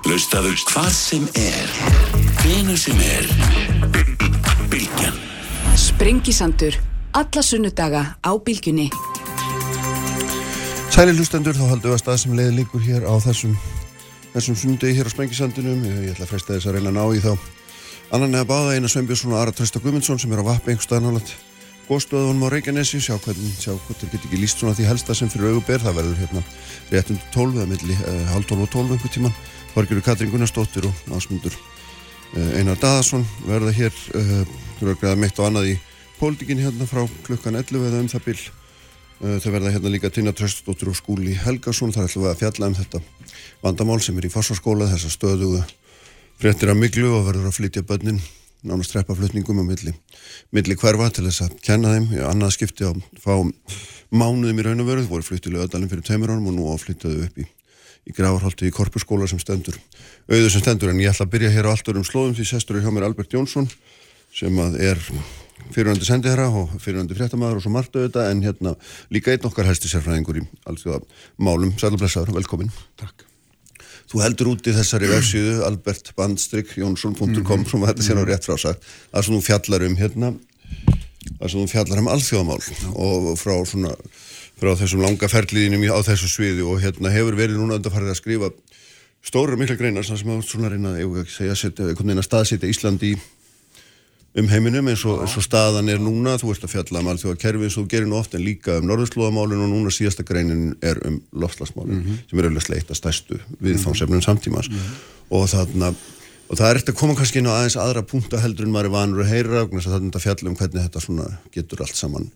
Hlustaðu hvað sem er, hvenu sem er. Bilgjan. Sprengisandur. Alla sunnudaga á bylgjunni. Sæli hlustendur, þá haldum við að stað sem leiði líkur hér á þessum, þessum sundi hér á Sprengisandunum. Ég, ég ætla að fresta þess að reyna að ná í þá. Annan eða báða eina Sveinbjörnsson og Ara Trösta Gumundsson sem er á vappi einhver staðan álætt góðstöðunum á Reykjanesi, sjá hvernig, sjá hvort þeir get ekki líst svona því helsta sem fyrir auguber, það verður hérna rétt undir 12 eða milli uh, halv 12 og 12 einhver tíman. Þorgiru Katrín Gunnarsdóttir og ásmundur uh, Einar Daðarsson verða hér, þú verður að greiða mitt og annað í pólitíkin hérna frá klukkan 11 eða um það bil. Uh, þau verða hérna líka Tina Tröstsdóttir og Skúli Helgason, þar ætlum við að fjalla um þetta vandamál sem er í fórsvarskóla, þessa stöðugu fréttir af miklu og verður að flytja börnin nánast treppaflutningum á milli, milli hverfa til þess að kenna þeim í annað skipti að fá mánuðum í raun og veru, voru flyttilega öðalinn fyrir tveimur árum og nú áflyttaðu upp í, í gráðarholti í korpusskóla sem stendur auður sem stendur. En ég ætla að byrja hér á allt örum slóðum því sestur er hjá mér Albert Jónsson sem að er fyrirhandi sendiherra og fyrirhandi fréttamaður og svo margt auðvitað en hérna líka einn okkar hæsti sérfræðingur í allþjóða málum, sælublesaður, velkomin Takk. Þú heldur úti þessari vefsíðu albertbandstrykjónsson.com mm -hmm. sem þetta sé nú rétt frásagt að sem þú fjallar um hérna að sem þú fjallar um alþjóðamál og frá svona frá þessum langa ferliðinum á þessu sviði og hérna hefur verið núna undan farið að skrifa stóru mikla greinar sem að svona reyna að staðsetja Íslandi um heiminum eins og, eins og staðan er núna þú ert að fjalla um alþjóða kerfi eins og þú gerir nú oft en líka um norðurslóðamálin og núna síðasta greinin er um loftslagsmálin mm -hmm. sem er auðvitað sleitt að stæstu viðfámsefnum samtímas mm -hmm. og þarna og það er eftir að koma kannski inn á aðeins aðra punkt að heldur en maður er vanur að heyra og þannig að fjalla um hvernig þetta svona getur allt saman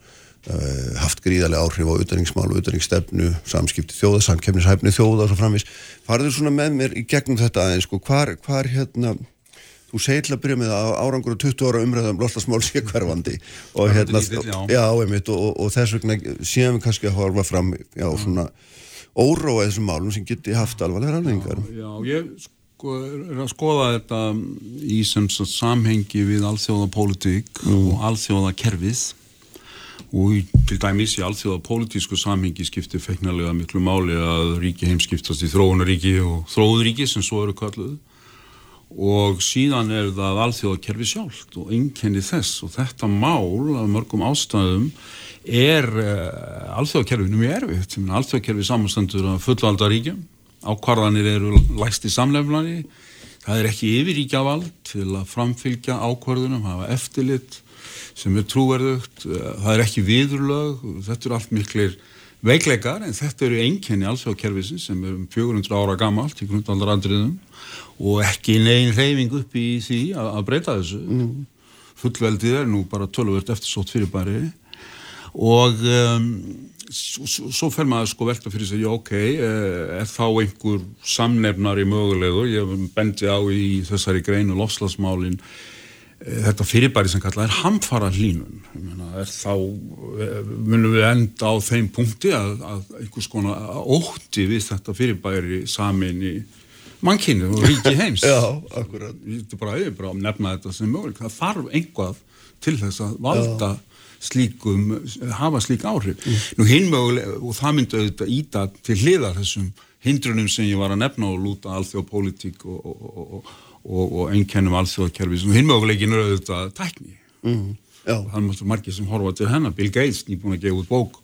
haft gríðarlega áhrif á auðvitaðningsmál og auðvitaðningsstefnu samskipti þjóða, samkefnishæfni þjóða og svo framvis farður svona með mér í gegnum þetta aðeins sko, hvar, hvar hérna þú segir til að byrja með að árangur og 20 ára umræðum loslasmál sé hverfandi og, hérna, lítill, já. Já, einmitt, og, og, og þess vegna séum við kannski að horfa fram já, svona óróa þessum málum sem geti haft alvarlega rannengar Já, ég sko, er að skoða þetta í sem samhengi við alþjóða pólitík mm. og alþjóða kerfið og til dæmis í alþjóða pólitísku samhengi skiptir feiknarlega miklu máli að ríki heimskiptast í þróunaríki og þróuríki sem svo eru kalluð og síðan er það alþjóðakerfi sjálft og einkenni þess. Og þetta mál af mörgum ástæðum er uh, alþjóðakerfinu mjög erfitt. Alþjóðakerfi samanstendur að fullvalda ríkjum. Ákvarðanir eru læst í samlefnari það er ekki yfiríkjavald til að framfylgja ákvarðunum hafa eftirlit sem er trúverðugt uh, það er ekki viðurlög þetta eru allt miklir veikleikar en þetta eru einkenni alþjóðakerfisins sem er um 400 ára gamalt í grundaldaraandriðum og ekki negin reyfing upp í því að, að breyta þessu mm. fullveldið er nú bara tölvöld eftir sótt fyrirbæri og um, svo, svo fer maður sko velta fyrir sig, já ok eh, er þá einhver samnefnar í mögulegu, ég bendi á í þessari greinu lofslagsmálin eh, þetta fyrirbæri sem kallað er hamfara hlínun þá, eh, munum við enda á þeim punkti að, að einhvers konar ótti við þetta fyrirbæri samin í mannkynnu og ríki heims. Já, akkurat. Ég er bara, bara að nefna þetta sem möguleik það þarf einhvað til þess að valda Já. slíkum, hafa slík áhrif. Mm. Nú hinn möguleik og það myndi auðvitað íta til hliða þessum hindrunum sem ég var að nefna og lúta alþjóðpolítík og, og, og, og einkennum alþjóðkerfi hinn möguleikin er auðvitað tækni. Mm. það er mjög margir sem horfa til hennar. Bill Gates nýbúin að gefa út bók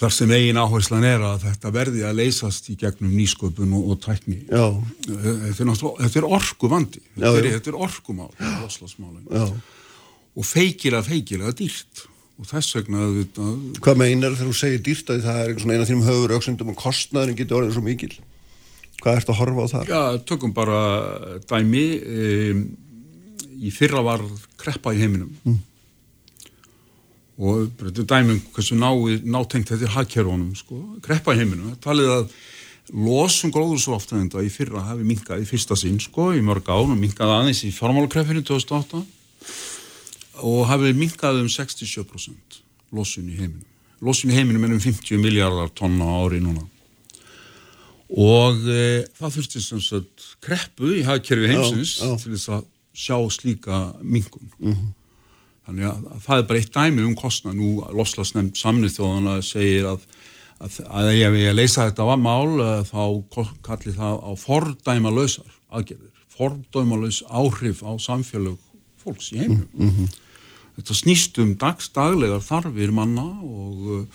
þar sem eigin áherslan er að þetta verði að leysast í gegnum nýsköpun og, og tækni. Þetta er, þetta er orku vandi þetta, er, þetta er orkumál og feikilega feikilega dýrt. Og þess vegna þetta, Hvað meinar þegar þú segir dýrt? Að það er eina af þínum höfur auksendum og kostnaðurinn getur orðið svo mikil hvað ert að horfa á það? Já, tökum bara dæmi. Um, í fyrra var kreppa í heiminum. Mm. Og þetta er dæmum hversu nátengt þetta er hagkerfunum sko, kreppa í heiminu, talið að losum gróðursvoftaðenda í fyrra hafi minkað í fyrsta sín sko í mörg án og minkað aðeins í formálkrepfinu 2008 og hafi minkað um 67% losun í heiminu losun í heiminu með um 50 miljardar tonna ári núna og e, það þurfti sem sagt kreppu í hagkerfi heimsins já, já. til þess að sjá slíka minkun mm -hmm. Þannig að það er bara eitt dæmi um kostna. Nú loslasnefnd samnið þjóðana segir að, að, að ef ég leysa þetta mál uh, þá kalli það á fordæma lausar aðgerðir, fordæma laus áhrif á samfélag fólks í heiminum. Mm -hmm. Þetta snýst um dagsdaglegar þarfir manna og,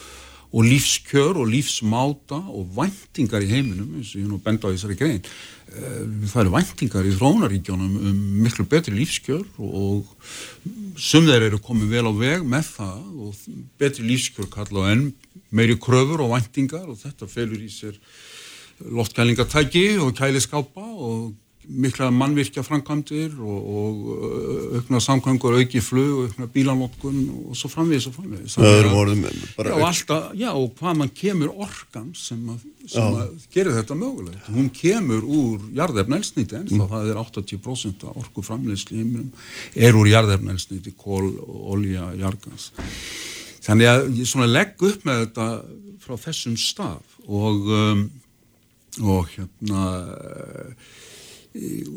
og lífskjör og lífsmáta og væntingar í heiminum, eins og ég nú benda á þessari grein. Það eru væntingar í þróunaríkjónum um miklu betri lífskjör og sum þeir eru komið vel á veg með það og betri lífskjör kalla á enn meiri kröfur og væntingar og þetta felur í sér loftkælingatæki og kæliskápa og mikla mannvirkja framkvæmdir og, og aukna samkvæmgur, auki flug, aukna bílanótkun og svo framvegis og framvegis. Það eru orðum bara... Já, alltaf, já, og hvað mann kemur orkan sem að, sem að gerir þetta mögulegt. Hún kemur úr jarðefnælsnýti eins og mm. það er 80% af orku framlegsli heiminum er úr jarðefnælsnýti, kól, olja, jargans. Þannig að ég svona legg upp með þetta frá þessum staf og, um, og hérna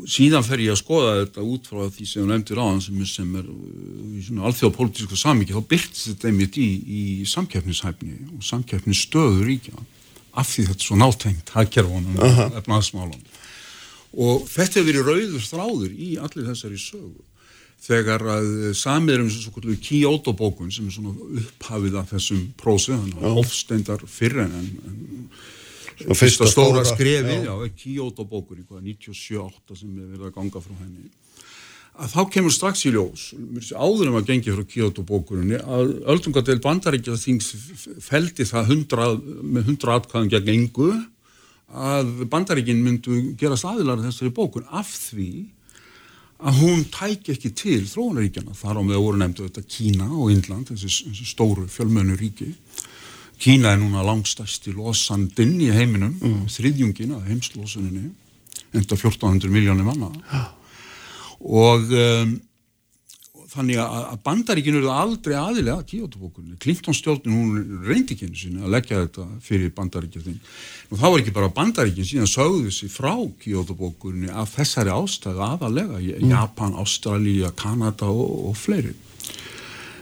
síðan fer ég að skoða þetta út frá því sem þú nefndir á sem, sem er í svona alþjóðapolítíska samíki þá byrtist þetta einmitt í, í samkeppnishæfni og samkeppnisstöður ríkja af því þetta er svo nátengt hagkerfunum uh -huh. og efnaðsmálunum og þetta hefur verið rauður þráður í allir þessari sögu. Þegar að samir um svo Kyoto bókun sem er svona upphafið af þessum prósið, ofsteindar fyrir en, en og fyrsta stóra, stóra. skrefið, já, já Kyoto bókur 97-8 sem við verðum að ganga frá henni. Að þá kemur strax í ljós áður um að gengi frá Kyoto bókurinni að öldungadel bandaríkja þings feldi það 100, með 100 atkvæðum gegn engu að bandaríkin myndu gera staðilar þessari bókun af því að hún tæk ekki til þróunaríkjana þar á með voru nefndu þetta Kína og Indland þessi, þessi stóru fjölmönu ríki Kína er núna langstæsti losandinn í heiminum, mm. þriðjungin að heimslosuninni, enda 1400 miljónir manna ja. og um, þannig að bandaríkinu eru aldrei aðilega að Kyoto-bókunni. Clinton stjórnum hún reyndi ekki einu sinni að leggja þetta fyrir bandaríkjum. Og þá var ekki bara bandaríkinn síðan sögðu þessi frá Kyoto-bókunni af þessari ástæðu aðalega, mm. Japan, Ástralja, Kanada og, og fleiri.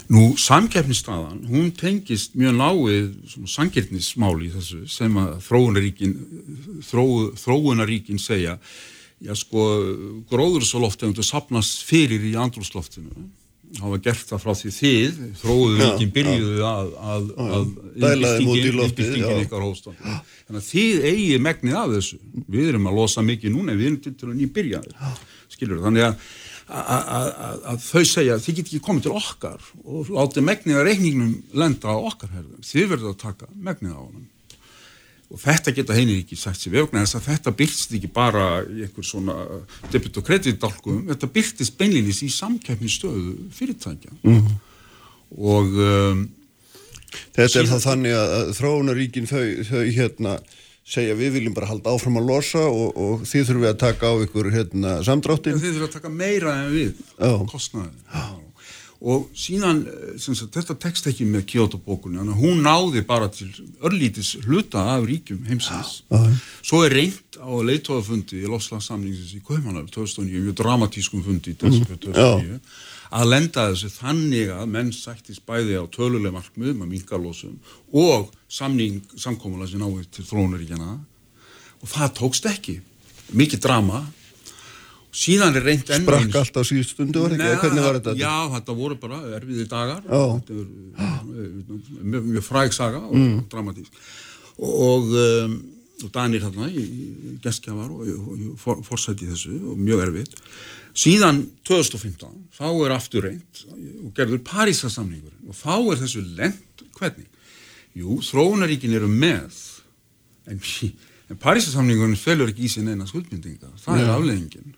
Nú, samkeppnisstaðan, hún tengist mjög náið sangirnismáli þessu sem að þróunaríkin, þró, þróunaríkin segja, já sko, gróðursoloftegundu sapnast fyrir í andrúsloftinu. Það var gert það frá því þið, þróunaríkin byrjuðu að, að, að uppbyggingin ykkar hóstan. Þannig að þið eigi megnið af þessu. Við erum að losa mikið núna, við erum til að nýbyrja. Skilur, þannig að að þau segja þið get ekki komið til okkar og láti megnið að reikningnum lenda á okkar herðum, þið verður að taka megnið á honum. Og þetta geta heinir ekki sagt sér vegna þess að þetta byrst ekki bara í einhver svona debit og kreditdálkum, þetta byrstist beinlinis í samkeppnistöðu fyrirtækja. Mm -hmm. og um, Þetta er það þannig að þróunaríkin þau, þau hérna segja við viljum bara halda áfram að losa og, og þið þurfum við að taka á ykkur hérna, samdráttin. Þið þurfum að taka meira en við, kostnaði. Og síðan, sagt, þetta tekst ekki með að hún náði bara til örlítis hluta af ríkjum heimsins. Já. Svo er reynd á leittóðafundi í Loslandssamlingsins í Kaupanöf 2009, mjög dramatískum fundi í desember 2009, að lenda þessu þannig að menn sættist bæði á töluleg markmið með mingalósum og samning samkómulega sem náði til þróunaríkjana og það tókst ekki. Mikið drama. Síðan er reynd enn sprakk allt á síðust stundu var ekki, hvernig var þetta? Já, þetta voru bara erfiði dagar. Er mjög, mjög fræg saga og mm. dramatísk. Og, um, og Danir hérna í geskjafar og, og, og fórsæti þessu og mjög erfið síðan 2015 þá er aftur reynd og gerður Parísasamningur og þá er þessu lent hvernig? Jú, þróunaríkin eru með en, en Parísasamningunum felur ekki í sin eina skuldmyndinga það er afleggingin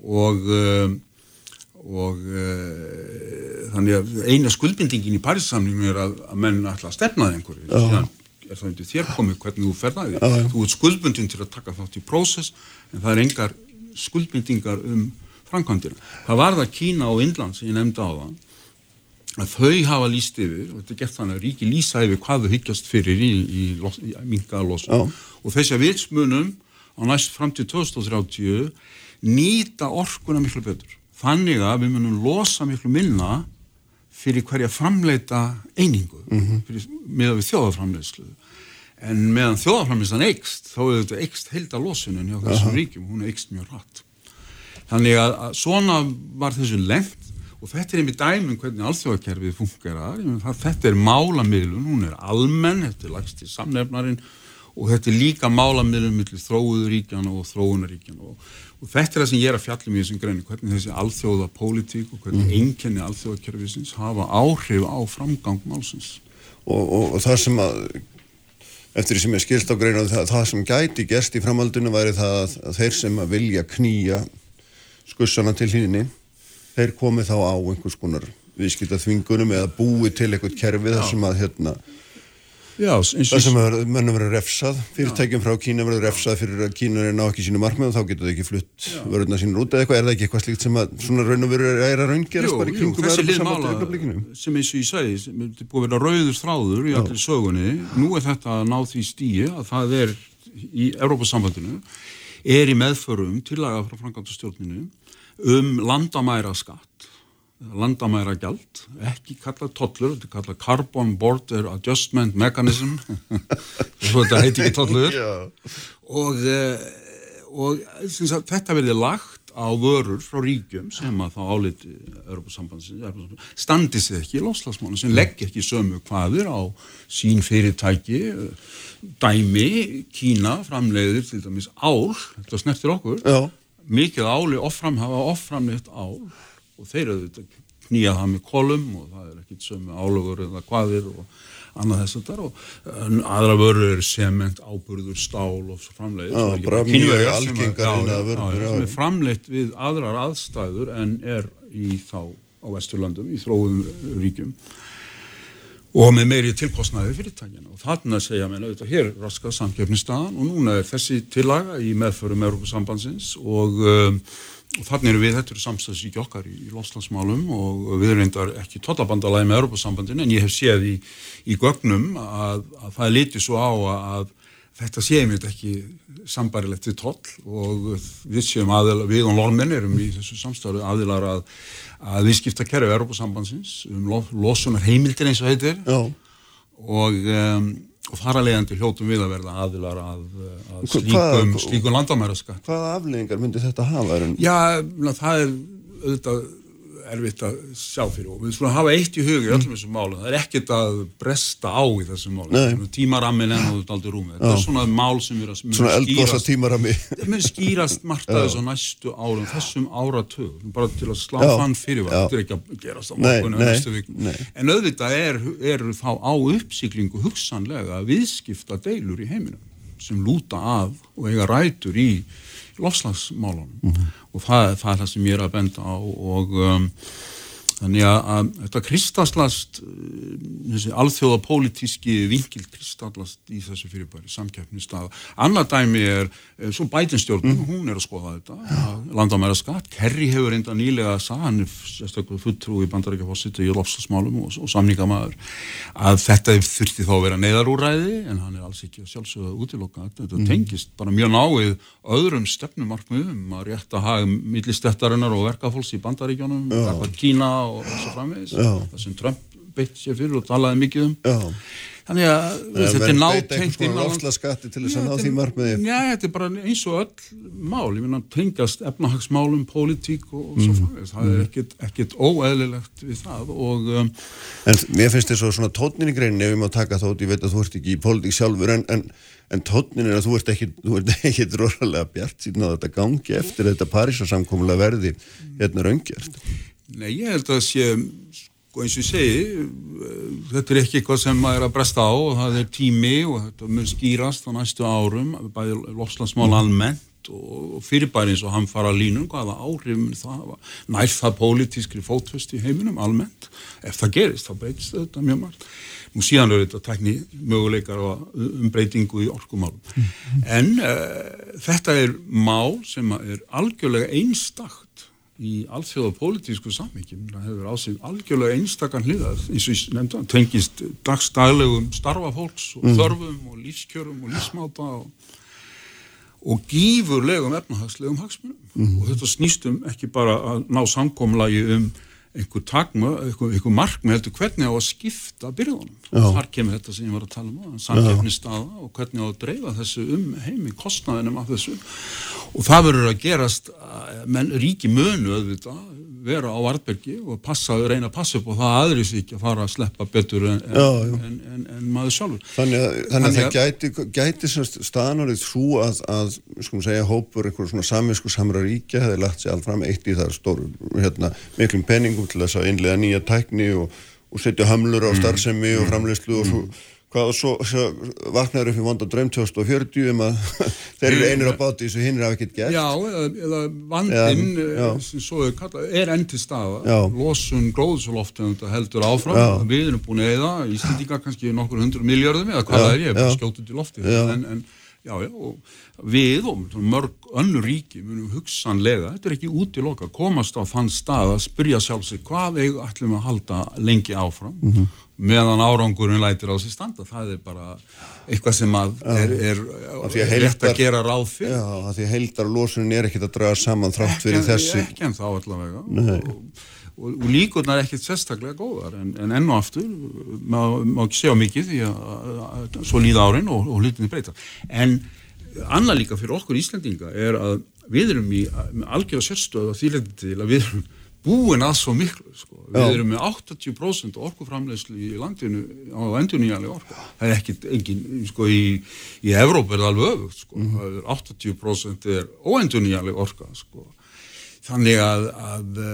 og um, og uh, þannig að eina skuldmyndingin í Parísasamningunum er að, að menn ætla að stefnaði einhverju. Þannig er undir þér komið hvernig þú ferðaði þú ert skuldbundin til að taka þátt í prósess en það er engar skuldmyndingar um framkvæmdina. Það var það Kína og Indland sem ég nefndi á það að þau hafa líst yfir og þetta er gert þannig að ríki lýsa yfir hvað þau hyggjast fyrir í, í, í, í mingaðalosum og þess að vitsmunum á næst fram til 2030 nýta orkuna miklu betur. Þannig að við munum losa miklu minna fyrir hverja framleita einingu fyrir, með við þjóðaframleyslu en meðan þjóðaframleyslan eikst þá er þetta eikst heilda losunin hjá þessum ríkjum, hún eikst mjög hratt. Þannig að, að svona var þessu lengt og þetta er einmitt dæmum hvernig alþjóðakerfið fungerar. Þetta er málamiðlun, hún er almenn þetta er lagst í samnefnarinn og þetta er líka málamiðlun millir þróuðuríkjana og þróunaríkjana og, og þetta er það sem ég er að fjalla mjög sem greinu hvernig þessi alþjóða pólitík og hvernig mm. einkenni alþjóðakerfisins hafa áhrif á framgang málsins. Og, og, og það sem að eftir því sem ég skilt á greinu það, það sem gæti gerst í framhaldinu væri það að, að þeir sem að vilja knýja skussana til hínni þeir komið þá á einhvers konar viðskipta þvingunum eða búið til eitthvað kerfi þar sem að hérna Já, þar sem að mönnum verður refsað fyrirtækjum frá Kína verður refsað fyrir að Kína er ná ekki sínu markmið og þá getur þau ekki flutt vörðuna sínur út eða eitthvað, er það ekki eitthvað slíkt sem að svona raun og veru er að raungerast bara í kringum þessi lið mála sem eins og ég segi, er búið að vera rauður stráður í allir sögunni, nú er þetta að ná því stíi að það er í Európa-sambandinu er í meðförum tillaga frá Franklandastjórninu um landamæra skatt landamæra gjald ekki kallað tollur, þetta er kallað Carbon Border Adjustment Mechanism. Þetta heiti ekki tollur. Og, eh, og sagt, þetta verði lagt á vörur frá ríkjum sem að þá áliti standi sig ekki í loslasmánu sem legg ekki sömu hvaðir á sín fyrirtæki. Dæmi, Kína framleiðir til dæmis ál, þetta snertir okkur. Já. Mikið áli offram hafa offramleitt ál og þeir eru þetta knýjað það með kolum og það er ekkit sömu álugur eða hvaðir og annað þess að það og aðra vörur er sement, áburður, stál og framleitt Já, bara mjög algengar sem er framleitt við aðrar aðstæður en er í þá á Vesturlandum, í þróðum ríkjum. Og með meiri tilkostnaði fyrirtækina og þarna segja mér auðvitað hér raskað samkjöfnistaðan og núna er þessi tillaga í meðförum Európa-sambandsins og, um, og þarna eru við, þetta eru samstæðsíki okkar í, í loslandsmálum og við erum reyndar ekki tollabandalagi með Európa-sambandin en ég hef séð í, í gögnum að, að það litið svo á að þetta séum við ekki sambarilegt við toll og við séum aðila, við og normenn erum í þessu samstæðu aðilar að að viðskipta kerfi Europasambansins um losunar heimildir eins og heitir Já. og, um, og leiðandi hljótum við að verða aðilar að, að slíkum, slíkum landamæraska Hvaða afleggingar myndi þetta hafa? Já, það er auðvitað erfitt að sjá fyrir. Og við skulum hafa eitt í huga í öllum þessum málum, það er ekkert að bresta á í þessum málum, tímarammin enn og aldrei rúmi, þetta er svona mál sem er að svona eldgósa tímarammi. Það mun skýrast margt að þessu næstu árum þessum áratög, bara til að slá fann fyrir þetta er ekki að gerast á morgun en auðvitað er, er þá á uppsýklingu hugsanlega viðskipta deilur í heiminum sem lúta af og eiga rætur í lofslagsmálunum mm -hmm. og það, það er það sem ég er að benda á og um, þannig að, að þetta kristallast uh, þessi alþjóðapólitíski vingil kristallast í þessu fyrirbæri samkjöfnistað. Annað dæmi er svo bætinstjórnum, mm. hún er að skoða þetta landamæra skatt, Kerry hefur reynda nýlega að sagða, hann er sérstaklega fulltrú í bandarækjafósitu í lofslagsmálum og, og samningamæður, að þetta þurfti þá að vera neyðarúræði en hann er alls ekki að sjálfsögða útilokka þetta mm. tengist bara mjög náið öðrum stefnumarkmiðum að rétta haga millistettarinnar og verkafólks í bandaríkjónum, Kína og svo framvegis. Það sem Trump beitt sér fyrir og talaði mikið um. Já. þannig að Nei, þetta er nátengt inn á afslaskatti til þess að ná því margmiði Já, þetta er bara eins og öll mál. Ég finna að tengast efnahagsmálum pólitík og, og svo mm. framvegis. Það er mm. ekkit, ekkit óeðlilegt við það og um, En mér finnst þess að svona tónin í greinin ef ég má taka þótt, ég veit að þú ert ekki í pólitík sjálfur en, en, en tónin er að þú ert ekki þú ert ekki dróðarlega bjart síðan að þetta gangi eftir þetta Parísasamkomulega verði hérna raungjart Nei, ég held að sé, sko eins og segi, þetta er ekki eitthvað sem maður er að bresta á og það er tími og þetta mun skýrast á næstu árum, bæði lofslagsmál almennt og fyrirbæri eins og hann fara línum, hvaða áhrifum það var, nær það pólitískri fótvöst í heiminum almennt, ef það gerist þá breytist þetta mjög margt. Nú síðan er þetta tækni möguleikar um breytingu í orkumálum. -hmm. En uh, þetta er mál sem er algjörlega einstakt í alþjóða pólitísku samvíkjum það hefur á sig algjörlega einstakann hliðar eins og ég nefndi að tengist dagstæðlegum starfa fólks og mm. þörfum og lífskjörum og lífsmáta og, og gífurlegum efnahagslegum hagsmunum mm. og þetta snýstum ekki bara að ná samkomlagi um einhver takma, einhver, einhver markmið heldur hvernig á að skipta byrðunum. Já. Þar kemur þetta sem ég var að tala um, samkeppni staða og hvernig á að dreifa þessu um heimi, kostnaðinum af þessu. Og það verður að gerast, menn, ríki mönu auðvitað, vera á Vartbergi og passa, reyna að passa upp og það aðri sig ekki að fara að sleppa betur en, Já, já. en, en, en maður sjálfur. Þannig að, þannig að það gæti, gæti semst staðanárið svo að, að segja, hópur einhver svona saminsku samra ríkja hefði lagt sér allt fram eitt í það stóru, hérna, miklum penningum til þess að innlega nýja tækni og, og setja hömlur á starfsemi og framleyslu og svo hvað og svo, svo vaknaður upp í vonda draum 2040 um að þeir eru einir á báti þessu hinn er af ekkert gert Já, eða, Já, já. eh, sem svo er kallað, er enn til staða losun gróðsóloftegunda heldur áfram Já. við erum búin eða, Íslandinga kannski nokkur hundru miljardum eða hvað Já, er ég, bara já. skjótt út í lofti Já. en, en já, já, og við og mörg önnur ríki munum hugsanlega, þetta er ekki útiloka komast á þann stað að spyrja sjálf sig hvað við ætlum að halda lengi áfram Mhm. Meðan árangurinn lætir á sig standa, það er bara eitthvað sem að er, er, því að er rétt að gera ráð fyrir. Já, af því að heildar losunin er ekkert að draga saman þrátt fyrir þessi ekki en þá allavega. Og, og, og líkurnar er ekkert sérstaklega góðar en, en enn og aftur má, ekki segja mikið því að, að, að svo líða árin og, og hlutinni breyta en annað líka fyrir okkur Íslandinga er að við erum í með algjörða sérstöðu að þýleiti til að við erum búin að svo miklu sko. við erum með 80% orkuframleyslu í landinu á endurnýjanlega orku það er ekkit engin, sko í, í Evróp er það alveg öfugt sko. Mhm. það er 80% er óendurnýjanlega orka sko. þannig að, að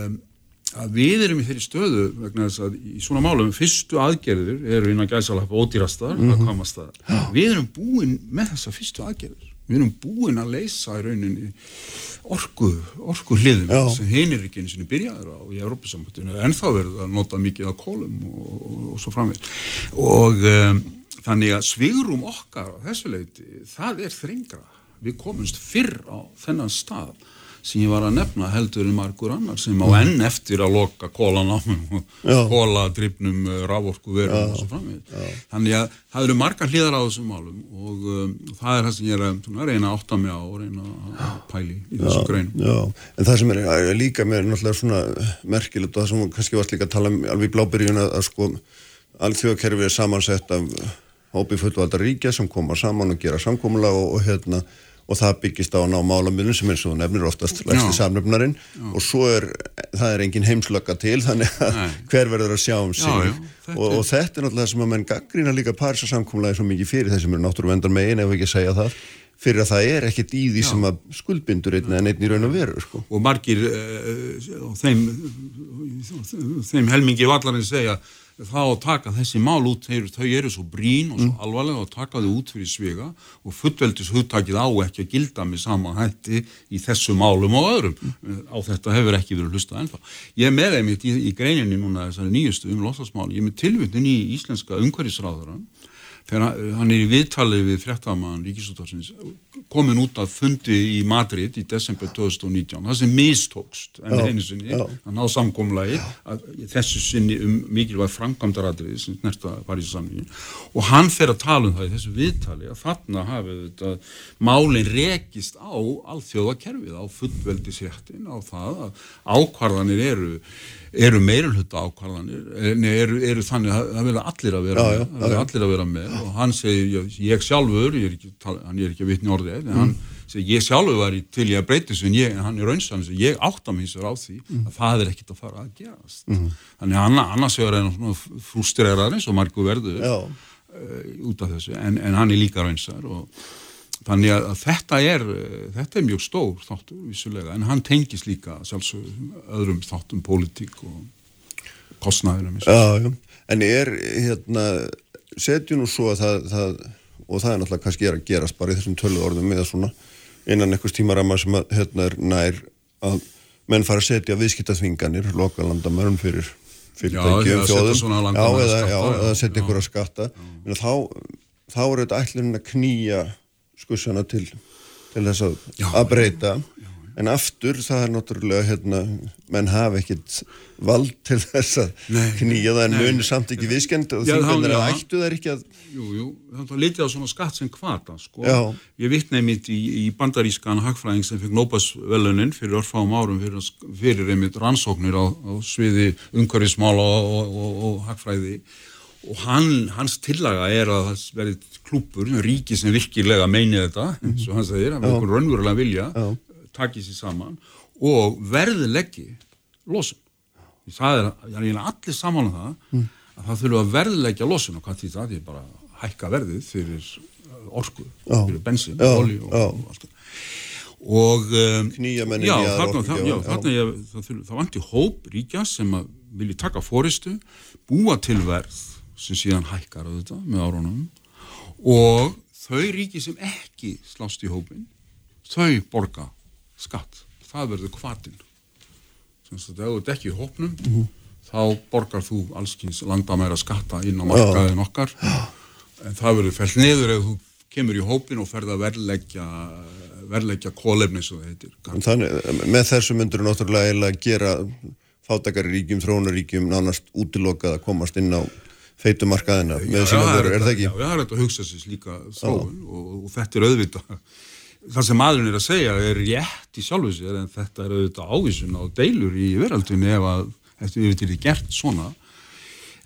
að við erum í þeirri stöðu vegna þess að í svona málum fyrstu aðgerðir eru innan gæsalappa ódýrastar mm Mhm. -hmm. við erum búin með þessa fyrstu aðgerðir við erum búin að leysa í rauninni orku, orku hliðum Já. sem hinir ekki einu sinni byrjaður á í Európa-sambandinu en þá verður að nota mikið af kólum og, og, og svo framvegð og um, þannig að svigrum okkar á þessu leiti, það er þrengra. Við komumst fyrr á þennan stað sem ég var að nefna heldur en margur annar sem á enn eftir að loka kólanámum og Já. kóladrifnum raforku verum og svo framvegð þannig að það eru margar hliðar á þessum málum og um, það er það sem ég er að reyna að átta mig á og reyna að pæli í þessu greinum. Já, en það sem er, er líka með náttúrulega svona merkilegt og það sem kannski varst líka að tala um alveg í blábyrjun að, að sko alþjóðakerfið er samansett af hópi fullvalda ríkja sem koma saman og gera samkomula og, og hérna og það byggist á að ná málamilun sem eins og nefnir oftast lægsti Já. samnefnarinn og svo er, það er engin heimslöka til þannig að Nei. hver verður að sjá um sig Já, já, þetta og, og þetta er náttúrulega það sem að menn gaggrína líka Parísa samkomulaði svo mikið fyrir þessum eru náttúruvendar megin ef ekki að segja það fyrir að það er ekkit í því Já. sem að skuldbindur einn en einn í raun og veru sko. og margir uh, þeim, þeim helmingi vallarinn segja þá að taka þessi mál út þeir, þau eru svo brín og svo alvarlega og taka þau út fyrir svega og fullveldis hugtakið á ekki að gilda með sama hætti í þessu málum og öðrum. Á þetta hefur ekki verið hlustað ennþá. Ég er með einmitt í, í greininni núna þessari nýjustu um losasmál, ég er með tilvittin í íslenska umhverfisráðara þegar hann- hann er í viðtalið við fréttamann Ríkisútarsins komin út af fundi í Madrid í desember 2019, það sem mistókst en Já, einu sinni, já. að ná samkomlagi að þessu sinni um mikilvæg framkvæmdaradrið sem snerta Parísasamningin og hann fer að tala um það í þessu viðtali að þarna hafið þetta málin rekist á alþjóðakerfið, á fullveldisréttin á það að ákvarðanir eru eru meirulhutta ákvarðanir eru, eru þannig að það vilja allir að vera Já, með, já, vilja allir að vera með. Og hann segir, ég, ég sjálfur ég er ekki, hann er ekki að vitni orðið en hann segir, ég sjálfur var í til ég að breyta þessu en, ég, hann er raunsann, ég átta mig sér á því að það er ekkit að fara að gerast. Þannig að anna- annars er hann svona frústrerar eins og margur verður Já, uh, út af þessu en, en hann er líka raunsar og þannig að, þetta er uh, þetta er mjög stór þáttur vissulega. En hann tengis líka sjálfsögum öðrum þáttum pólitík og kostnæður já, já. En er, hérna, setjum nú svo að það, það, og það er náttúrulega kannski er að gerast bara í þessum tölu orðum eða svona innan einhvers tímarama sem að, hérna, er nær að menn fara að setja viðskiptaþvinganir, lokalandamörn fyrir fyrirtækjum, þjóðum, já, landamæraskatta, eða, já, eða setja að skatta. Þá, þá er þetta ætlunin að knýja skussana til, til þess að, Já, að breyta en aftur það er náttúrulega hérna, menn hafa ekkit vald til þess að knýja það en muni samt ekki viðskend og Já, já. að ættu þær ekki að Jú, jú, þetta litið á svona skatt sem kvata, sko. Já. Ég vitna einmitt í, í bandarískan hagfræðing sem fekk Nóbasvelunin fyrir örfáum árum fyrir, fyrir einmitt rannsóknir á, á sviði umhverfismála og, og, og, og hagfræði og hann, hans tillaga er að það verði klúpur, ríki sem virkilega meini þetta, eins og hann segir, að við okkur raunverulega vilja, takið sér saman og verðleggi losun. Það er, það er eiginlega allir saman um það að það þurfa að verðleggja losun. Og hvað því það? Er bara hækka verðið fyrir uh, orku, Já. fyrir bensin, Já, olíu og, og allt það. Og um, já, þarna, orkugjafa, já, þarna ég, það, það vanti hóp ríkja sem að vilji taka fóristu, búa til verð sem síðan hækkar auðvitað með árunum. Og þau ríki sem ekki slást í hópin, þau borga skatt, það verður kvatinn sem sagt, ef þú ert ekki í hópnum Mhm. þá borgar þú allskins landamæra skatta inn á markaðin okkar. En það verður fellt niður ef þú kemur í hópin og ferð að verðleggja verðleggja kólefni svo það heitir Þannig, með þessu myndur náttúrulega eiginlega gera fátakari ríkjum, þróunaríkjum nánast útilokað að komast inn á feitumarkaðina með sína vörur, er það ekki? Já, já, það er hægt að hugsa sér slíka þróun og, og þetta er auðvitað það sem maðurinn er að segja er rétt í sjálfu sér en þetta er auðvitað ávísun á deilur í veraldunni ef að þetta er auðvitað gert svona.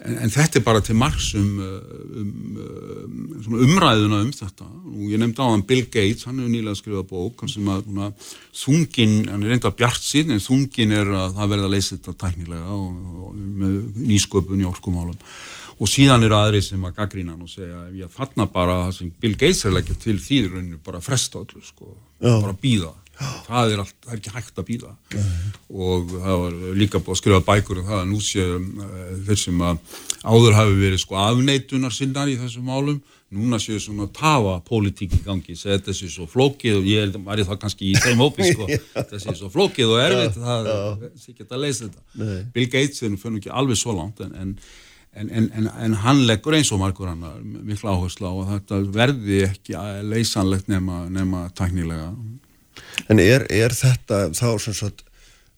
En, en þetta er bara til margs um, um, um svona umræðuna um þetta. Og ég nefndi á hann Bill Gates, hann hefur nýlega skrifað bók sem að svona, þungin hann er reynda bjart sín en þungin er að það verða að leysa þetta tæknilega og, og með nýsköpun í orkumálum og síðan eru aðri sem að gaggrína hann og segja ef ég fanna bara það sem Bill Gates er leggja til rauninu bara að fresta öllu sko, Já. bara býða það er, allt, það er ekki hægt að býða og það var líka búið að skrifa bækur um það að nú sé uh, þeir sem að áður hafi verið sko afneitunar sinnar í þessum málum núna séu svona tafa pólitík í gangi. Segja þetta sé svo flókið og ég að væri það kannski í þeim hópi sko. Þetta sé svo flókið og erfitt það sé ekki að leysa þetta. Bill Gates er nú fyrir ekki alveg svo langt en, en En, en, en, en hann leggur eins og margur annar mikla áherslu á að þetta verði ekki leysanlegt nema, nema tæknilega. En er, er þetta þá sem sagt,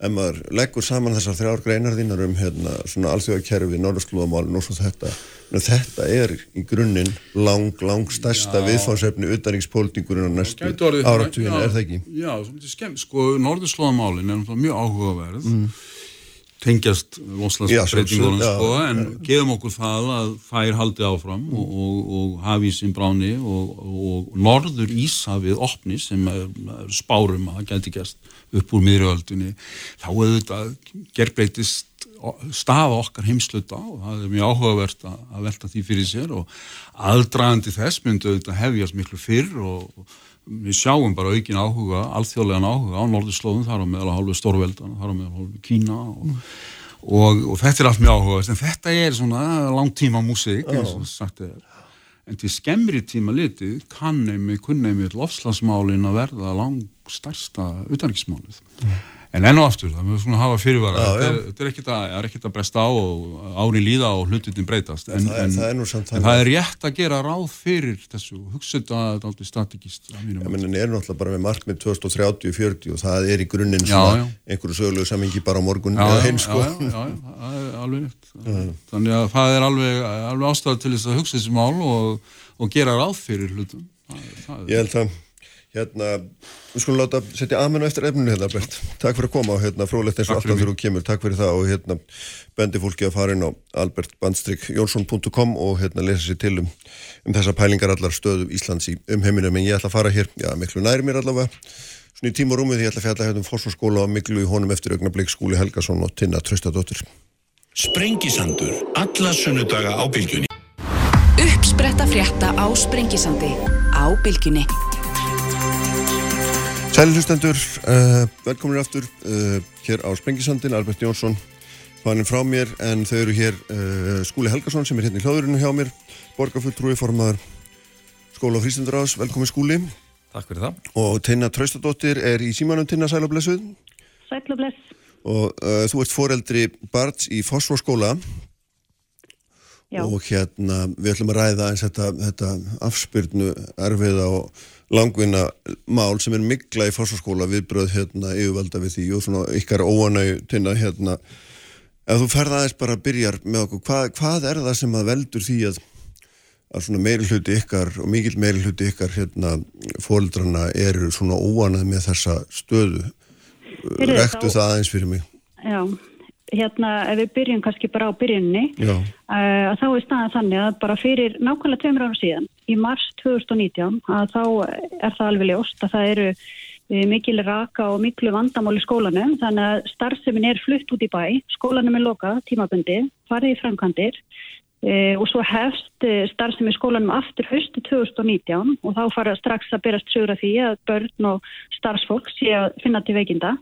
ef maður leggur saman þessar þrjár greinar þínar um hérna svona alþjóðakerfi, norðurslúðamálin og svo þetta, en þetta er í grunninn lang, lang stærsta Já. viðfánsefni utanríkspólitíkurinn á næstu já, er það ekki? Já, sko, norðurslóðamálin er mjög áhugaverð tengjast sjálfsögðu, sko, en gefum okkur það að þær haldi áfram og, og, og hafísinn bráni og, og norður Ísafið opni sem er, er spárum að það gæti gerst upp úr miðrjöldinni þá þetta gerbreytist staða okkar heimsluta og það er mjög áhugavert að, velta því fyrir sér og aðdragandi þess myndu þetta hefjast miklu fyrr og við sjáum bara aukin áhuga, alþjóðlegan áhuga á norðurslóðum, þar á meðal hálfu stórveldan, þar á meðal hálfu Kína og, og, og þetta er allt mjög áhugavert, en þetta er svona langtíma músík, eins og sagt er. En til skemmri tíma litið kann einmitt, kunn einmitt lofslagsmálin að verða lang stærsta utanriksmálið. En enn og aftur, það með svona hafa fyrirvara, Já, þetta er, þetta er ekkert að, er að bresta á og ári líða og hlututin breytast. En, það er- en, það er nú samt en það er rétt að gera ráð fyrir þessu, hugsa þetta aldrei að Já, mati. menn en er náttúrulega bara með markmið 2030-40 og það er í grunninn svona einhverju sögulegu samingi bara á morgun já, eða sko. það er rétt. Þannig að það er alveg, alveg ástæða til þess að hugsa þessi mál og, og gera ráð fyrir hlutum. Það, það, Ég held að hérna, við skulum láta setja aðmennu eftir efninu hérna, Bert. Takk fyrir að koma og hérna, frólætt eins og alltaf þegar þú kemur. Takk fyrir það og hérna, bendi fólki að fara inn á albertbandstrykk.jónsson.com og hérna lesa sér til um, um þessa pælingar allar stöðum Íslands í umheiminum. En ég ætla að fara hér, já, miklu næri mér allavega, svona í tíma og rúmið, ég ætla að fjalla hérna um fósforskóla og miklu í honum eftir augnablík skúli Helgason og Tinna Traustadóttir. Sprengisandur, alla sunnudaga á bylgjunni. Uppspretta frétta á Sprengisandi á Bilginni. Sæli hlustendur, uh, velkominir aftur uh, hér á Sprengisandin, Albert Jónsson fannin frá mér en þau eru hér uh, Skúli Helgason sem er hérna í hljóðurinu hjá mér borgarfulltrúi formaður skóla og frístundarás, velkomin Skúli. Takk fyrir það. og Tinna Traustadóttir er í símanum. Tinna Sælablessuð Sæll og uh, þú ert foreldri Barts í Fossvorskóla Já. og hérna við ætlum að ræða eins þetta, þetta afspyrnu erfiða og langvinna mál sem er mikla í fórsaskóla viðbröð hérna yfirvalda við því og svona ykkar óanæg tinna hérna. Ef þú ferða aðeins bara að byrja með okkur hvað, hvað er það sem að veldur því að að svona meiri hluti ykkar og mikil meiri hluti ykkar hérna fóldrana eru svona óanæg með þessa stöðu? Rektu það aðeins fyrir mig. Já, hérna ef við byrjum kannski bara á byrjunni uh, þá er staðan þannig að bara fyrir nákvæmlega tveimur ára síðan í mars 2019 að þá er það alveg ljóst að það eru uh, mikil raka og miklu vandamál í skólanum þannig að starfsemin er flutt út í bæ skólanum er lokað, tímabundi farið í framkantir og svo hefst starfsemin í skólanum aftur höstu 2019 og þá fara strax að berast sögur af því að börn og starfsfólk sé að finna til veikinda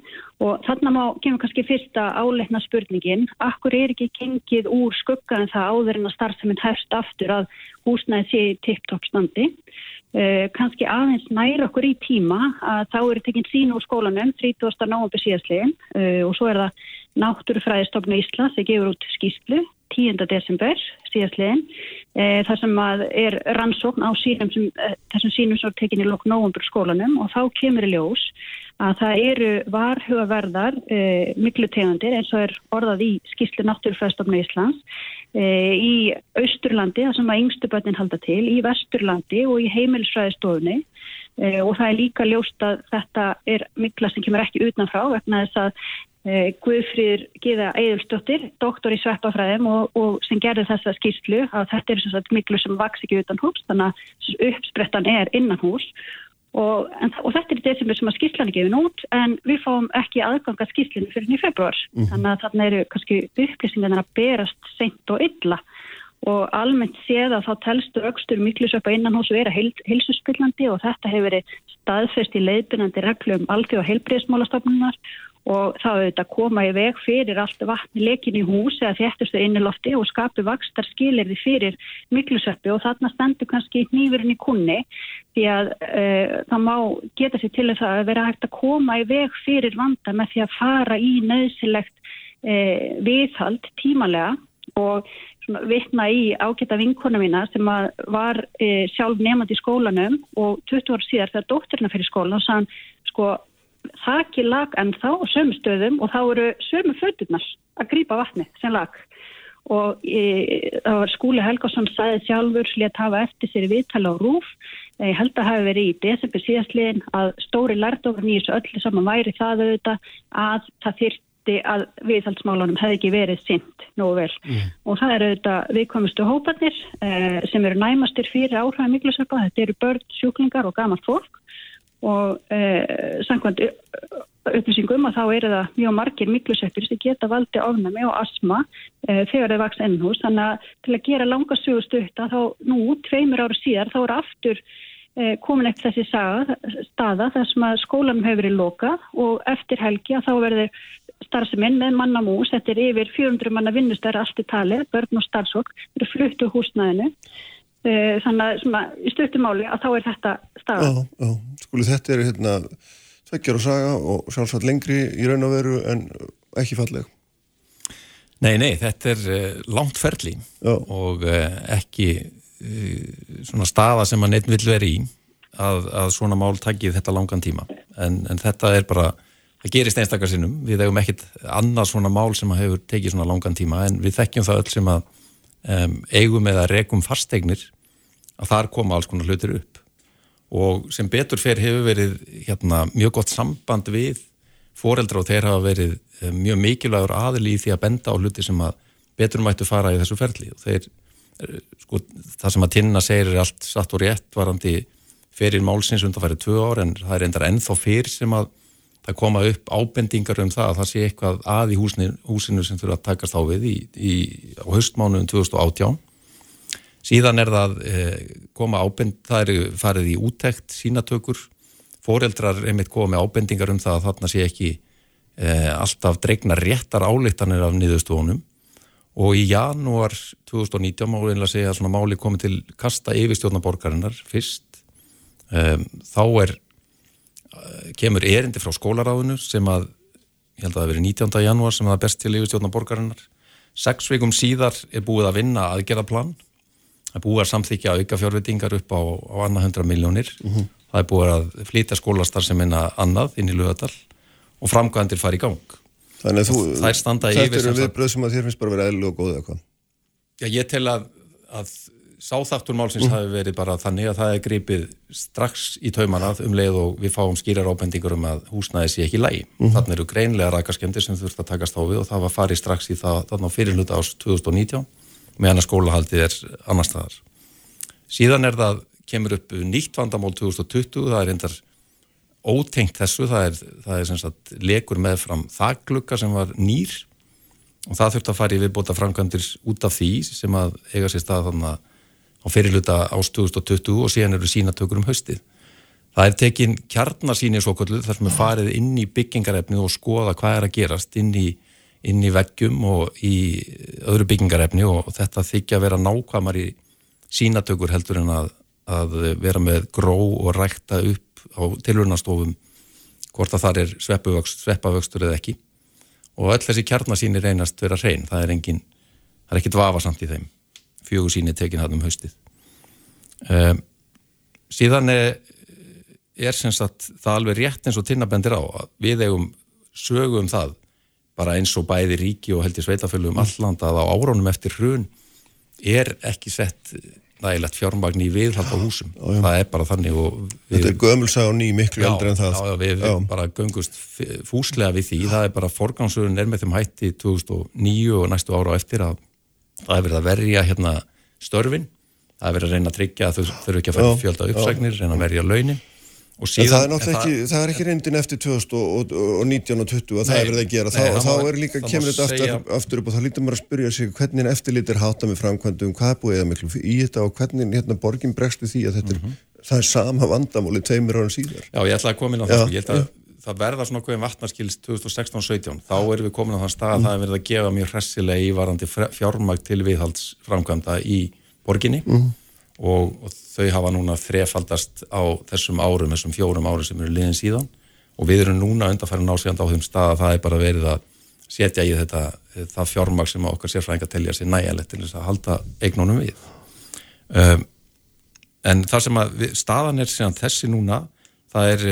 Og þarna má kemur kannski fyrsta áleitna spurningin, akkur er ekki gengið úr skugga en það áður en að starfseminn hefst aftur að húsnæði sé í tipptopp standi. Uh, kannski aðeins næra okkur í tíma að þá eru tekinn sín úr skólanum 30. náumbi síðastlegin og svo er það Náttúrufræðistofnu Íslands sem gefur út skýslu 10. desember síðastlegin uh, þar sem er rannsókn á sínum sem, þessum sínum sem er tekinn í lok náumbur skólanum og þá kemur í ljós að það eru varhugaverðar e, miklu tegundir eins og er orðað í skýrslu Náttúrufræðstofnu Íslands e, í Austurlandi, það sem að yngstu börnin halda til, í Vesturlandi og í heimilsfræðistofunni e, og það er líka ljóst að þetta er mikla sem kemur ekki utanfrá vegna þess að e, Guðfrýður Gíða Eidulstóttir, doktor í sveppafræðum og, og sem gerði þessa skýrslu að þetta er sagt, miklu sem vaks ekki utan hús þannig að uppsprettan er innan hús Og, en, og þetta er desember sem að skýrslan er gefin út en við fáum ekki aðganga skýrslinu fyrir nýjum februar mm. þannig að þarna eru kannski upplýsingarna að berast seint og illa. Og almennt séð að þá telstu aukstur miklusöpa innan og vera heilsuspillandi og þetta hefur verið staðfest í leiðbyrnandi reglum alþjóð og heilbreyðsmálastofnunar og þá auðvitað koma í veg fyrir allt vatni lekin í hús eða þéttustu innilofti og skapi vakstar skilirði fyrir miklusöppi og þarna stendur kannski nýfurinn í kunni því að uh, það má geta sér til þess að vera hægt að koma í veg fyrir vanda með því að fara í nöðsilegt uh, viðhald tímalega og vittna í ágæta vinkona mína sem var uh, sjálf nefandi í skólanum og 20 ár síðar þegar dótturina fyrir skólan og sann sko þakki lag en þá á sömu stöðum og þá eru sömu föturnar að grýpa vatni sem lag og e, það var skúli Helgarsson sæði sjálfur slétt hafa eftir sér viðtala á rúf ég held að hafi verið í desember síðastliðin að stóri lærdofn í þessu öllu saman væri það auðvitað að það þyrti að viðhaldsmálunum hefði ekki verið sint nógu vel. Mm. og það eru auðvitað viðkomustu hópanir eh, sem eru næmastir fyrir áhrifin miklusöpa, þetta eru börn, sjúklingar og gamalt fólk og eh, samkvæmt upplýsingum að þá eru það mjög margir mikluseppir sem geta valdi ofnami og asma eh, þegar þeir vaks ennhús þannig að til að gera langa sögustutta þá nú, tveimur ára síðar, þá eru aftur eh, komin eftir þessi saga, staða þar sem að skólanum hefur verið lokað og eftir helgi að þá verður starfseminn með mannamús, þetta er yfir 400 manna vinnustæri allt í tali, börn og starfsokk, eru fluttu húsnæðinu. Eh, þannig að svona, í stöttumáli að þá er þetta staða. Já, já, skuli þetta er hérna tveggjar og saga og sjálfsagt lengri í raun og veru en ekki falleg. Nei, nei, þetta er uh, langt ferli já. og uh, ekki uh, svona staða sem að neitt vil veri í að, að svona mál takkið þetta langan tíma en, en þetta er bara, það gerist einstakar sinnum, við hefum ekkit annað svona mál sem hefur tekið svona langan tíma en við þekkjum það öll sem að um, eigum eða rekum fasteignir að þar koma alls konar hlutir upp. Og sem betur fer hefur verið hérna, mjög gott samband við foreldra og þeir hafa verið mjög mikilvægur aðil í því að benda á hluti sem að betur mættu fara í þessu ferli. Og þeir, eh, sko, það sem að tinna segir er allt satt og rétt varandi fyrir málsins undan færið tvö ár en það er endar ennþá fyrr sem að það koma upp ábendingar um það að það sé eitthvað að í húsinu, húsinu sem þurfa að takast á við í, í, á höstmánuðum 2018 síðan er það eh, koma ábend, það er farið í úttekt sínatökur, foreldrar einmitt koma með ábendingar um það að þarna sé ekki eh, alltaf dregna réttar álittanir af niðurstofunum og í janúar 2019 má einlega segja að svona máli komið til kasta yfirstjórnaborgarinnar fyrst. Um, þá er kemur erindi frá skólaráðinu sem að, ég held að það veri 19. janúar sem það best til yfirstjórna borgarinnar sex vikum síðar er búið að vinna aðgerðaplan, það er búið að samþykja auka fjárvitingar upp á, á annað hundra miljónir mm -hmm. það er búið að flytja skólastar sem minna annað inn í lögadal og framkvæmdir fari í gang Þannig að þú, þetta eru viðbröð sem að þér finnst bara verið eðlu og góð eða hvað? Já, ég tel að, að sáþaktur málsins mm. hafi verið bara þannig að það er gripið strax í taumanað um leið og við fáum skýrar ábendingur um að húsnæði sé ekki lægi. Mm. Þannig eru greinlega rækarskemdir sem þurft að takast á við og það var farið strax í það þannig á fyrirluta ás 2019 meðan að skólahaldið er annar staðar. Síðan er það, kemur upp nýtt vandamál 2020, það er endar ótengt þessu, það er, það er sem sagt lekur með fram þaglugga sem var nýr og það þurft að fara í viðbóta framkvæmdir út af því sem að eiga sér stað þannig að á fyrirluta ást 2020 og síðan eru sínatökur um haustið. Það er tekin kjarnarsýni svo kvöldu þar sem er farið inn í byggingarefni og skoða hvað er að gerast inn í, inn í veggjum og í öðru byggingarefni og þetta þykja að vera nákvæmar í sínatökur heldur en að, að vera með gró og rækta upp á tilvörnastofum hvort að það er sveppavöxtur eða ekki og öll þessi kjarnarsýni reynast vera hrein, það er engin, það er ekkit vafasamt í þeim fjögur síni tekin hann um haustið. Um, síðan er, er sem sagt það alveg rétt eins og tinnabendir á að við eigum sögum um það bara eins og bæði ríki og heldur sveitafölu um alland að á árónum eftir hrun er ekki sett nægilegt fjármagn í viðhald á húsum. já, já. það er bara þannig Þetta er gömulsa og ný miklu eldri en það. Já, við, við bara göngust fúslega við því. Það er bara forgámsögun er með þeim hætti 2009 og næstu ára á eftir að það er verið að verja hérna störfin, það er verið að reyna að tryggja að þau þurfu ekki að fara fjölda uppsagnir, reyna að verja launin. Síðan, það er náttúrulega ekki, það er ekki reyndin eftir 2019 og 20 að það er verið að gera, nei, þá, þá er líka, kemur þetta aftur, aftur upp og þá lítur maður að spyrja sig hvernig eftirlit er hátta með framkvæmdum, hvað er búið eða miklu í þetta og hvernig hérna borgin bregst við því að þetta er, mm -hmm. það er sama vandamóli tveimur ára síðar. Já, ég ætla að koma inn á það, sko. ég held að það verða svona okkur um vatnarskils 2016-17, þá erum við komin á þann stað að það er verið að gefa mjög hressilega ívarandi fjármægt til viðhaldsframkvæmda í borginni mm. og, og þau hafa núna þrefaldast á þessum árum, þessum fjórum árum sem eru liðin síðan og við erum núna undanfæri násíðand á þeim stað að það er bara verið að setja í þetta það fjármægt sem okkar sérfræðingar telja sér nægjalegt til þess að halda eignónum við um, en það sem að við, staðan er síðan þessi núna það er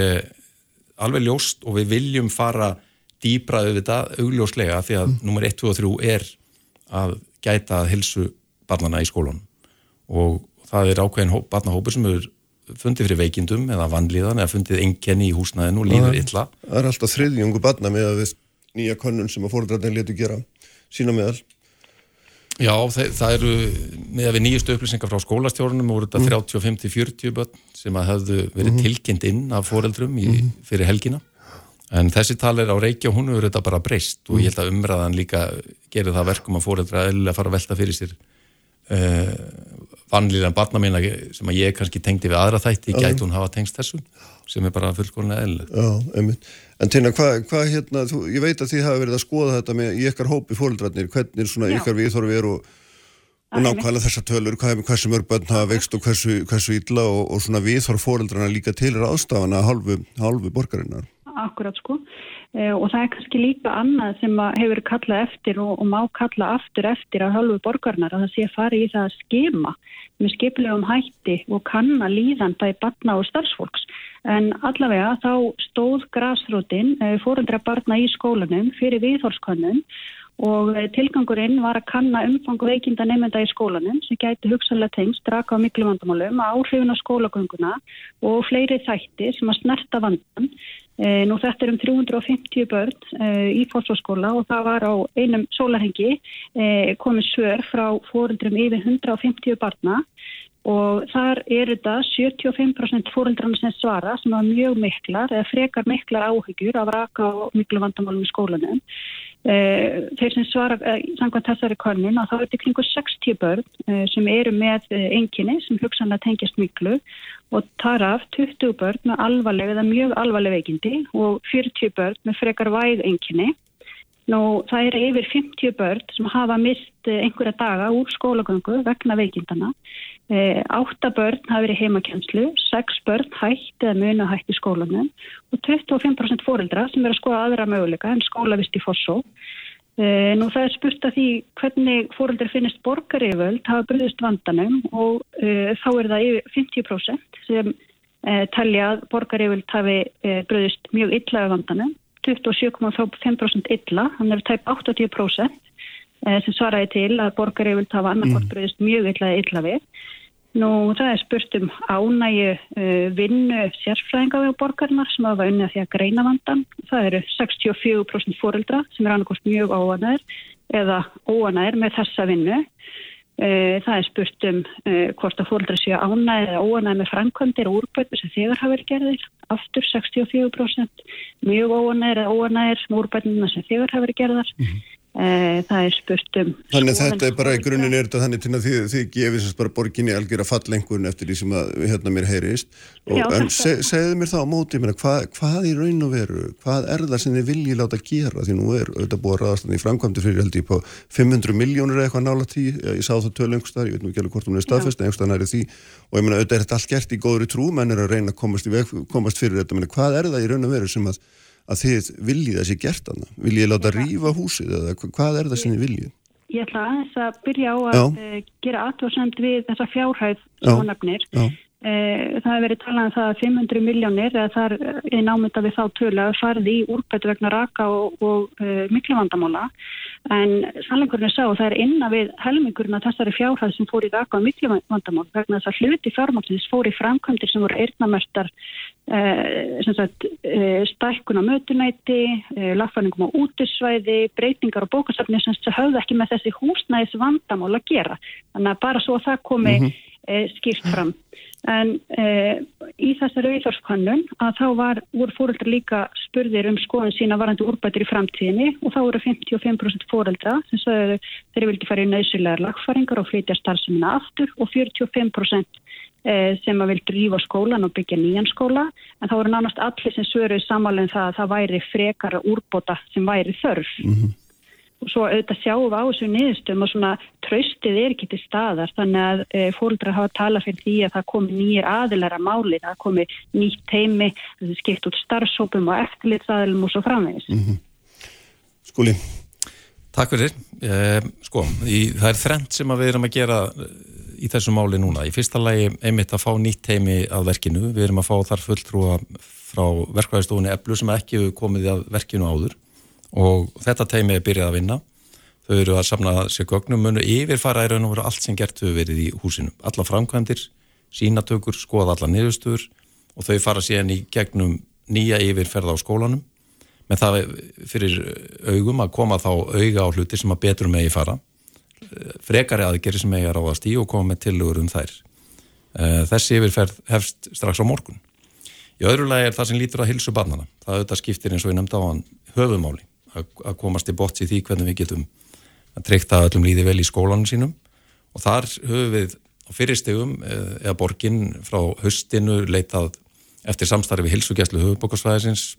alveg ljóst og við viljum fara dýbra auðvitað augljóslega því að mm. nummer 1, 2 og 3 er að gæta að hilsu barnana í skólunum og það er ákveðin barnahópur sem er fundið fyrir veikindum eða vanlíðan eða fundið engenni í húsnæðinu og líður illa. Það er alltaf þriðjungu barna með að við nýja konun sem að fóröldrarnir letu gera sína meðal. Já, það, það eru með að við nýjustu upplýsingar frá skólastjórnum voru þetta mm. 35-40 börn sem að hafðu verið mm. tilkynnt inn af foreldrum í, mm. fyrir helgina en þessi tal er á reiki og hún eru þetta bara breyst og ég held að umræðan líka gerir það verkum að foreldra eða fara að velta fyrir sér uh, vanlíðan barna mína sem að ég kannski tengdi við aðra þætti, gæti hún hafa tengst þessu sem er bara. Já, einmitt. En Tina, hvað, hva, hérna, þú, ég veit að þið hafa verið að skoða þetta með í ykkar hópi fólkdrarnir, hvernig svona Já. ykkar viðþorfi er og, og nákvæmlega þessar tölur, hvað, hversu mörg bönn hafa vext og hversu, hversu illa og, og svona viðþorf fólkdrarna líka til aðstafana halvu, halvu borgarinnar. Akkurat sko. Eh, og það er kannski líka annað sem hefur kallað eftir og, og má kalla aftur eftir að halvu borgarnar að það sé að fara í það að skema með skipilegum hætti og kanna líðanda í barna og starfsfólks en allavega þá stóð grásrútin eh, fóröldra barna í skólanum fyrir viðhórskönnum og eh, tilgangurinn var að kanna umfang veikinda nefnda í skólanum sem gæti hugsanlega tengst draka á miklu vandamálum, áhrifin á skólagönguna og fleiri þætti sem að snerta vandan E, nú þetta er um 350 börn e, í fórsváskóla og það var á einum sólarhengi komið svör frá fórundrum yfir 150 barna og þar er þetta 75% fórundrarna sem svara sem var mjög miklar eða frekar miklar áhyggjur af raka og miklu vandamálum í skólanum. Þeir sem svara samkvæmt þessari konun að það er til kringu 60 börn sem eru með enginni sem hugsanlega tengjast miklu og tar af 20 börn með alvarleg eða mjög alvarleg veikindi og 40 börn með frekar væð enginni. Nú það er yfir 50 börn sem hafa mist eh, einhverja daga úr skólagöngu vegna veikindana. E, 8 börn hafa verið heimakenslu, 6 börn hætt eða muna hætt í skólanum og 25% fóreldra sem verður að skoða aðra möguleika en skólavist í fossó. Eh, nú það er spurt að því hvernig fóröldur finnist borgaríföld hafa bröðist vandanum og uh, þá er það yfir 50% sem e, talja að borgarífild hafi e, bröðist mjög illa af vandanum, 27,5% illa, hann er tæp 80% e, sem svaraði til að borgarífild hafa annarkort bröðist mjög illa eða illa við. Nú það er spurt um ánægu uh, vinnu sérfræðinga við borgarnar sem hafa unnið því að greina vandan. Það eru 64% fóreldra sem er annarkost mjög óanæður eða óanæður með þessa vinnu. Uh, það er spurt um uh, hvort að fóreldra séu ánæður eða óanæður með framkvæmdir og úrbættu sem þegar hafa verið gerðir. Aftur 64% mjög óanæður eða óanæður með úrbætuna sem þegar hafa verið gerðar. Mm -hmm. Eh, það er spurt um Þannig að þetta er bara í grunninn er þetta þannig til að þið, þið gefið sérst bara borginni algjör að falla einhvern eftir því sem að hérna mér heyrist. Og, Já, en se, segðu mér þá á móti mér, hvað, hvað í raun og veru hvað er það sem þið viljið láta gera? Því nú er auðvitað búið að raðast í framkvæmdi fyrir held ég på 500 miljónir eitthvað nála tí ég sá það tölu einhverstaðar, ég veit nú ekki alveg hvort hún er staðfest en einhverstaðar er því. Og ég meina auðvitað er þetta allt gert í góðri trú menn er að reyna að komast, veg, komast að að þið viljið þessi gert hana? Viljið láta rýfa húsið eða hvað er það sem þið viljið? Ég ætla aðeins að byrja á að Já. Eh, gera aðtóðsend við þessa fjárhæð sem hún nefnir. Eh, það hefur verið talað um það að 500 miljónir eða það er námynda við þá tölu að farði í úrbætu vegna raka og, og uh, miklu vandamála en sannleikurinn er sá og það er innan við helmingurinn að þessari fjárhæð sem fór í raka og miklu vandamála vegna þess að hluti fjármálsins fór í framkvæmdir sem voru eirnamertar uh, uh, stækkun á mötunæti lagfæningum á útisvæði breytingar og bókasafni sem höfðu ekki með þessi húsnæðis vandamála að gera. Þannig að bara svo að það komi mm -hmm e, skýrt fram. En e, í þessari viðhorskannun að þá var, voru fóreldrar líka spurðir um skoðan sína varandi úrbættir í framtíðinni og þá voru 55% fóreldra sem sagði þeir vildi fara í nöysilegar lagfaringar og flytja starfsemina aftur og 45% e, sem að vildi rífa skólan og byggja nýjan skóla en þá voru nánast allir sem svöruði samálega um það að það væri frekara úrbóta sem væri þörf. Mm -hmm og svo auðvitað sjáum við á þessu niðurstum og svona tröstið er ekki til staðar. Þannig að e, fólkdra hafa talað fyrir því að það komi nýjir aðilara máli það komi nýtt teimi það er skipt út starfsópum og eftirlitsaðilum og svo framvegis. Mm -hmm. Skúli. Takk fyrir. Eh, sko, í, það er þrengt sem við erum að gera eh, í þessu máli núna. Í fyrsta lagi einmitt að fá nýtt teimi að verkinu, við erum að fá þar fulltrúa frá verkvæðistofunni Eblu sem ekki komið að verkinu áður og þetta teimi er byrjað að vinna. Þau eru að samna sér gögnum munu yfirfara í raun og veru allt sem gert hefur verið í húsinu. Alla framkvæmdir, sínatökur skoða alla niðurstur og þau fara síðan í gegnum nýja yfirferða á skólanum með það fyrir augum að koma þá auga á hluti sem að betur megi fara frekari aðgeri sem megi að ráðast í og koma með tilugur um þær. Eh, þessi yfirferð hefst strax á morgun. Í öðru lagi er það sem lítur að hilsu barnana það auðvitað skiptir eins og ég nefndi á hann höfumáli að komast í bótt í því hvernig við getum að treyta öllum líði vel í skólanum sínum. Og þar höfum við á fyrirstegum eh, eða borgin frá höstinu leitað eftir samstarfi hilsugjæslu höfubókarsvæðisins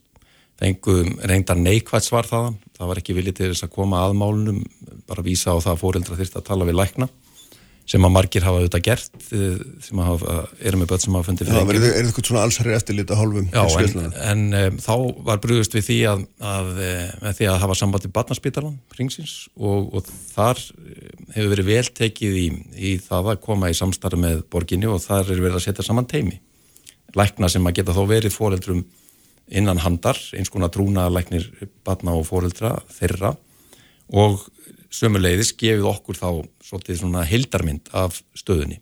fengum reyndar neikvægt svar þaðan. Það var ekki viljið til þess að koma að málunum bara að vísa á það að fóreldra þurft að tala við lækna sem að margir hafa auðvitað gert eh, sem að erum með börn sem hafa fundið fyrir Já, er það eitthvað svona allsherri eftirlit að hálfum Já, en, en um, þá var brúðust við því að, að, að því að hafa samband í Barnarspítalan ringsins og, og þar hefur verið vel tekið í, í það að koma í samstarfi með borginni og þar er verið að setja saman teimi lækna sem að geta þó verið fóreldrum innan handar, eins konar trúna læknir barna og fóreldra þeirra og sömuleiðis gefið okkur þá svolítið svona hildarmynd af stöðunni.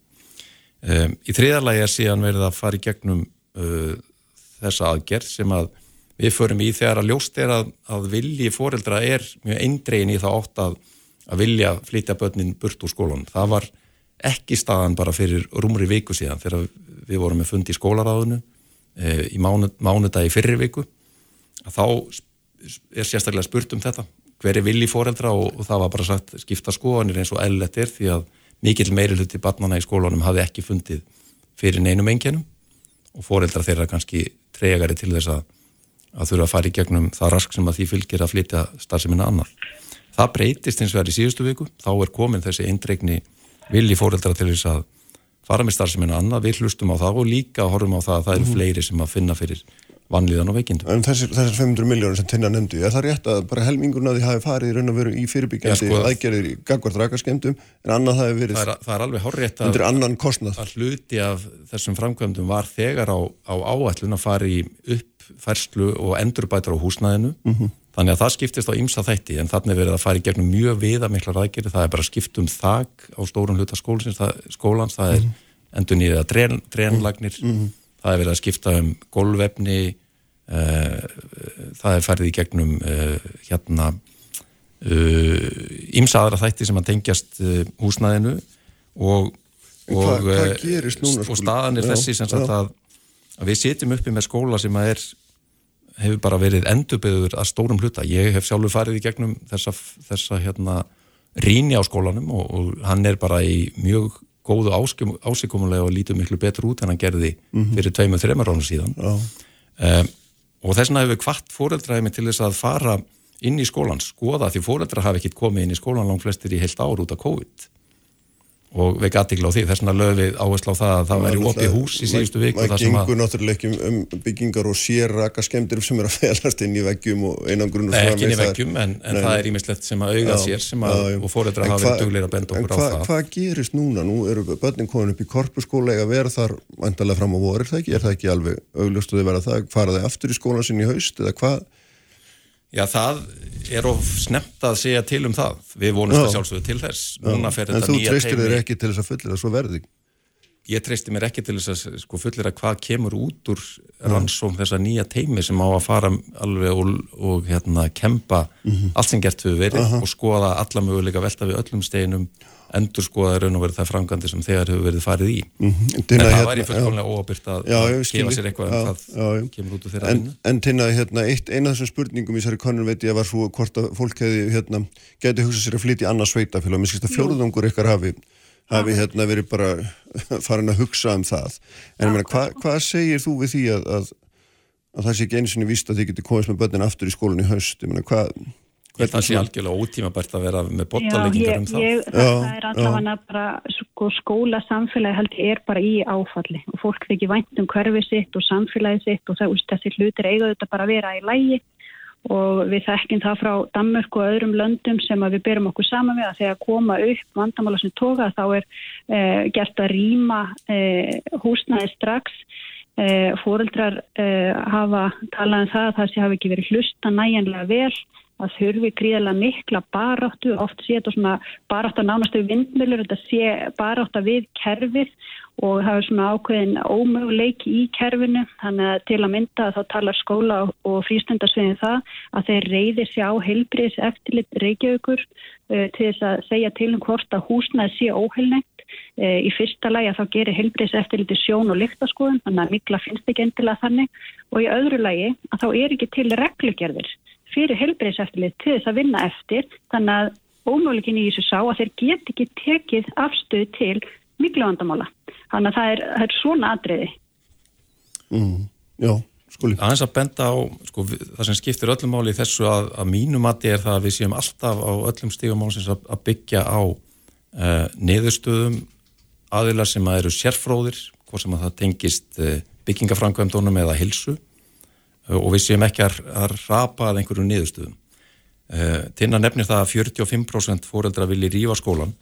Um, í þriðarlagi er síðan verið að fara í gegnum uh, þessa aðgerð sem að við förum í þegar að ljóst er að, að vilji fóreldra er mjög eindregin í það ótt að, að vilja flytja börnin burt úr skólan. Það var ekki staðan bara fyrir rúmri viku síðan þegar við vorum með fundi í skólaráðinu uh, í mánu, mánudagi fyrir viku þá er sérstaklega spurt um þetta hver er villi fóreldra og, og það var bara sagt skipta skoðanir eins og eðlert er því að mikill meiri hluti barnana í skólunum hafi ekki fundið fyrir neinum enginum og fóreldra þeirra kannski tregari til þess að, að þurfa að fara í gegnum það rask sem að því fylgir að flytja starfseminna annar. Það breytist eins og er í síðustu viku, þá er komin þessi eindregni villi fóreldra til þess að fara með starfseminna annað, við hlustum á það og líka horfum á það að það eru mhm. fleiri sem að finna fyrir vannlíðan og veikindum. En þessir, þessir 500 miljónir sem Tinna nefndi, er það rétt að bara helmingurna því hafi farið í raun og veru í fyrirbyggjandi ja, sko, aðgerðir í gagvart rakaskemdum en annað hafi verið það er, það er alveg horrið að, að hluti af þessum framkvæmdum var þegar á, á áætlun að fara í uppfærslu og endurbætar á húsnæðinu. Mm -hmm. þannig að það skiptist á ymsa þætti en þannig verið að fara í gegnum mjög viðamiklar aðgerðir. Það er bara skipt um þak á stórun hluta skólans, það, skólans, það er mm -hmm. Það er verið að skipta um golvefni uh, það er færið í gegnum uh, hérna ímsa uh, aðra þætti sem að tengjast húsnæðinu og og, núna, og staðan er já, þessi sem að, að við setjum uppi með skóla sem að er hefur bara verið endurbyður að stórum hluta. Ég hef sjálfur farið í gegnum þessa, þessa hérna ríni á skólanum og, og hann er bara í mjög góðu ásíkomulega og lítið miklu betur út en hann gerði mm -hmm. fyrir tveimur, þreymur ánum síðan. Um, og þess vegna hefur hvart fóreldræmi til þess að fara inn í skólan, skoða því fóreldra hafi ekkit komið inn í skólan langt flestir í heilt ár út af COVID og við ekki á því, þess vegna lögum við áherslu á það að það væri opið hús í síðustu viku maður gengur náttúrulega ekki um, um byggingar og sér raka skemmtir sem er að felast inn í veggjum og einangrun Nei, ekki inn í veggjum, en, en það er ímislegt sem að auga já, sér sem að, og fóreldra hafa verið dugleira að benda okkur á það Hvað gerist núna? Nú eru börnin komin upp í korpuskóla eða verða þar vantarlega fram á voru, er það ekki? Er það ekki alveg augljóstuði verða það? Faraði aftur í skólan sinni í haust eða hvað? Já, það er of snemt að segja til um það. Við vonumst að sjálfsögðu til þess. Núna fer þetta nýja teimi. En þú treystir þér ekki til þess að fullir að svo verði? Ég treysti mér ekki til þess að sko, fullir að hvað kemur út úr rannsókn þessa nýja teimi sem á að fara alveg og, og hérna, kempa mm -hmm. allt sem gert hefur verið uh -huh. og skoða alla möguleika velta við öllum steginum endur skoða raun og verið það frangandi sem þegar hefur verið farið í. Mm -hmm. en það hérna, væri fullkomlega óabyrt að gefa sér eitthvað um já, já. kemur út úr þeirra en, en til að hérna, eitt, eina af þessum spurningum í þessari konun veit ég var svo hvort að fólk hefði hérna, geti hugsað sér að flytja í annars sveitafélag mér skilst að fjóruðungur ykkar hafi, hafi hérna, verið bara farin að hugsa um það. En meina, hva, hvað segir þú við því að, að, að það sé ekki eins og víst að þið geti komist með börnin aftur í skólinn í haust? Ég meina hvað Ég það sé algjörlega ótímabært að vera með botaleggingar um það. Ég, það, það er allavega bara sko, skóla samfélagi held er bara í áfalli og fólk þykir vænt um hverfi sitt og samfélagi sitt og það, þessi hlutir eiga þetta bara að vera í lægi og við þekkjum það frá Danmörk og öðrum löndum sem við byrjum okkur saman við að þegar koma upp vandamála sem tóka þá er eh, gert að rýma eh, húsnaði strax. Eh, fóreldrar eh, hafa talað um það að það sé hafi ekki verið hlusta næjanlega vel að þurfi gríðilega mikla baráttu, oft sé þetta svona barátt að nánastu vindmjölur, þetta sé barátt að við kerfið og það er svona ákveðin ómöguleiki í kerfinu, þannig að til að mynda þá talar skóla og frístundasviðin það að þeir reyðir sér á heilbriðs eftirlit reykjaukur uh, til þess að segja til um hvort að húsnaði sé óheilnegt. Uh, í fyrsta lagi að þá gerir heilbriðs eftirliti sjón og lyktaskoðun, þannig að mikla finnst ekki endilega þannig. Og í öðru lagi að þá er ekki til reglugerðir fyrir helbreyðseftilið til þess að vinna eftir þannig að ómöguleikin í þessu sá að þeir get ekki tekið afstöð til miklu vandamála. Þannig að það er, það er svona atriði. Mm, já, skuli. Aðeins að benda á, sko, það sem skiptir öllum máli í þessu að, að mínu mati er það að við séum alltaf á öllum stígum málsins að, að byggja á uh, niðurstöðum aðilar sem að eru sérfróðir, hvort sem að það tengist uh, byggingafrangvæmdónum eða hilsu og við séum ekki að, að rapa að einhverju niðurstöðum. Uh, Tinnar nefnir það að 45% fóreldra vilji rífa skólan.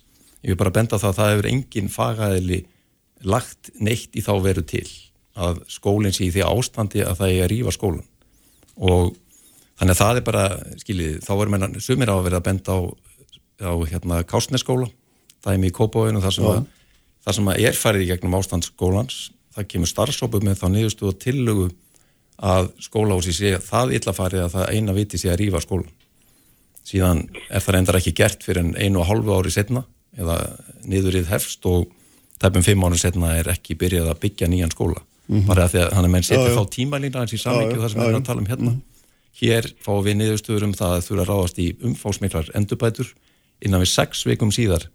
Ég vil bara benda það að það hefur engin fagaðili lagt neitt í þá veru til að skólinn sé í því ástandi að það er að rífa skólan. Og þannig að það er bara, skiljið, þá verður meina sumir á að vera að benda á, á hérna, Kásneskóla, það er mjög kópáinu, það sem, að, það sem að er farið í gegnum ástandsskólans, það kemur starfsópu með þá niðurstöðu og tillögu að skólahúsi sé að það illa farið að það eina viti sé að rýfa skólan síðan er það reyndar ekki gert fyrir en einu og hálfu ári setna eða niðurrið hefst og tæpum fimm ári setna er ekki byrjað að byggja nýjan skóla. Mm -hmm. bara því að hann er menn setja þá tímalína eins í samvikið það sem við erum að tala um hérna. Mm -hmm. hér fáum við niðurstöður um það að þurfa að ráðast í umfásmiklar endurbætur. Innan við sex vikum síðar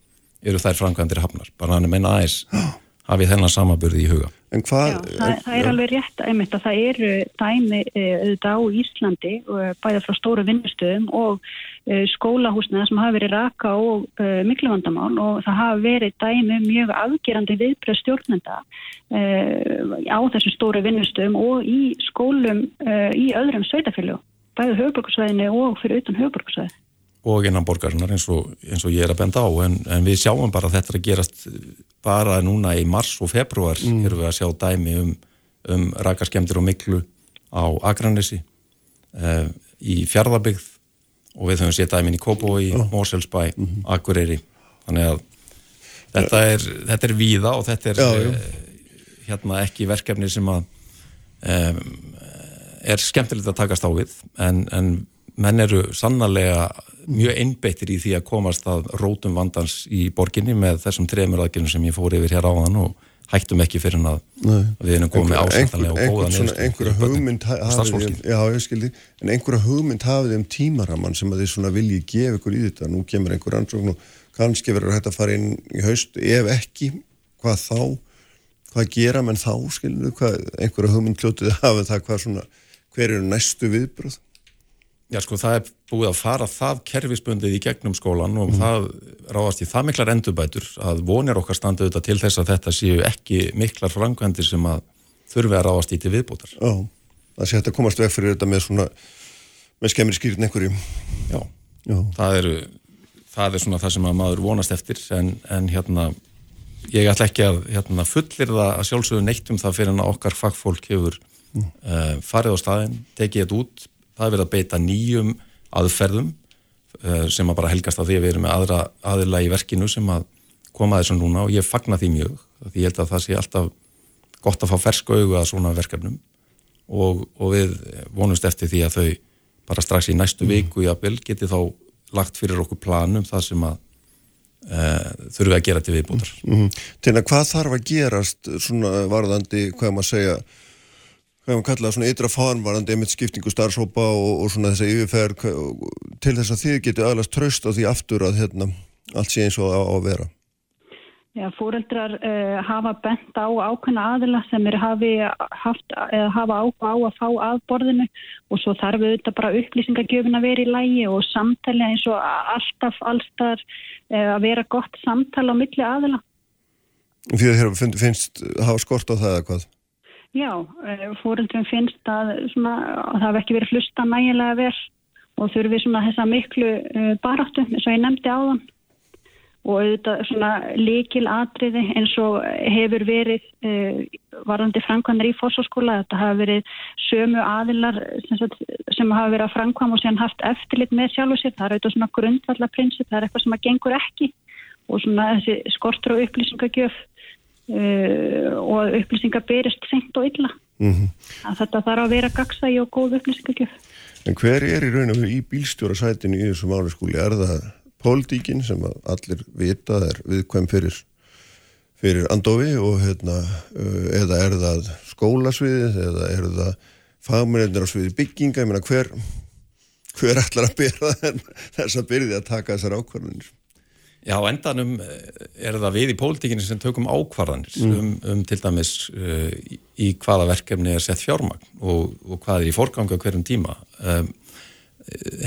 eru þær framkvæmdir hafnar. Bara hann er menn aðeins hafið þennan samaburði í huga. Hvað, Já, það, það er alveg rétt einmitt að það eru dæmi e, auðvitað á Íslandi e, bæða frá stóru vinnustöðum og uh, skólahúsnaða sem hafa verið raka og uh, miklu vandamál og það hafa verið dæmi um mjög afgerandi viðbröð stjórnenda á þessum stóru vinnustöðum og í skólum í öðrum sveitafélög, bæðu höfuborgarsvæðinu og fyrir utan höfuborgarsvæði. Og innan borgarinnar eins og, eins og ég er að benda á, en, en við sjáum bara þetta að gerast bara núna í mars og februar mm. erum við að sjá dæmi um, um rakaskemdir og miklu á Akranessi uh, í Fjarðabigð og við höfum séð dæmin í Kópói, oh. Móselsbæ, mm -hmm. Akureyri þannig að þetta er, þetta er víða og þetta er já, já. Uh, hérna ekki verkefni sem að um, er skemmtilegt að takast á við en, en menn eru sannarlega mjög einbeittir í því að komast að rótum vandans í borginni með þessum trefnur aðgjörnum sem ég fór yfir hér á þann og hættum ekki fyrir að Nei. við erum komið ásættanlega og góða neðustu einhverja hugmynd hafið já, ég skildi, en einhverja hugmynd hafið um tímaraman sem að þið svona viljið gefa ykkur í þetta, nú kemur einhver ansókn og kannski verður hægt að fara inn í haust. Ef ekki, hvað þá? Hvað gera menn þá, skildu einhverja hugmynd kljótið hafið það hvað svona, hver eru næstu viðbröð Já sko það er búið að fara það kerfisbundið í gegnum skólan og mm. það ráðast í það miklar endurbætur að vonir okkar standa auðvitað til þess að þetta séu ekki miklar frangvendir sem að þurfi að ráðast í til viðbútar. Já, það sé að þetta komast veg fyrir þetta með svona, með skemmir skýrin einhverju. Já, Já. Það, eru, það er svona það sem að maður vonast eftir en, en hérna ég ætla ekki að hérna, fullir það að sjálfsögðu neitt um það fyrir að okkar fagfólk hefur mm. uh, farið á staðin, tekið þetta út það er verið að beita nýjum aðferðum uh, sem að bara helgast að því að við erum með aðra aðila í verkinu sem að koma þessum núna og ég fagna því mjög því ég held að það sé alltaf gott að fá fersk auðu að svona verkefnum og, og við vonumst eftir því að þau bara strax í næstu mm. viku í april geti þá lagt fyrir okkur planum það sem að uh, þurfum við að gera til viðbútar. Mm -hmm. Að hvað þarf að gerast svona varðandi, hvað maður segja hvað maður kallaða svona ytra farnvarandi einmitt skiptingu starfsópa og, og svona þess að yfirferð til þess að þið getur aðlast tröst á því aftur að hérna, allt sé eins og á að vera Já, fóreldrar uh, hafa bent á ákveðna aðila sem er hafi haft, eða hafa áhuga á að fá að borðinu og svo þarf auðvitað bara upplýsingagjöfin að vera í lægi og samtali eins og alltaf allstar uh, að vera gott samtali á milli aðila Því að þér finnst hafa skort á það eða hvað? Já, eh, fóreldrum finnst að, svona, að það hef ekki verið hlusta nægilega vel og þurfið svona þessa miklu uh, baráttu eins og ég nefndi á þann og auðvitað svona líkil atriði eins og hefur verið uh, varandi framkvæmur í fórsóskóla þetta hafa verið sömu aðilar sem, sem hafa verið að framkvæm og sem haft eftirlit með sjálf og sér. Það er auðvitað svona grundvallaprinsip, það er eitthvað sem að gengur ekki. Og svona þessi skortur og upplýsingagjöf uh, og upplýsingar berist senkt og illa. Mm -hmm. Þetta þarf að vera gagsægi og góð upplýsingagjöf. En hver er í raun og í bílstjórasætinu í þessum áriðskúli? Er það pólitíkin sem allir vita er viðkvæm fyrir, fyrir andofi og hérna, uh, eða er það skólasviðið eða er það fagmennir á sviði bygginga? Ég meina hver, hver ætlar að byrja þess að byrja að taka þessar ákvarðanir? Já, endanum eh, er það við í pólitíkinu sem tökum ákvarðanir mm. um, um til dæmis uh, í, í hvaða verkefni er sett fjármagn og, og hvað er í forganga hverjum tíma. Um,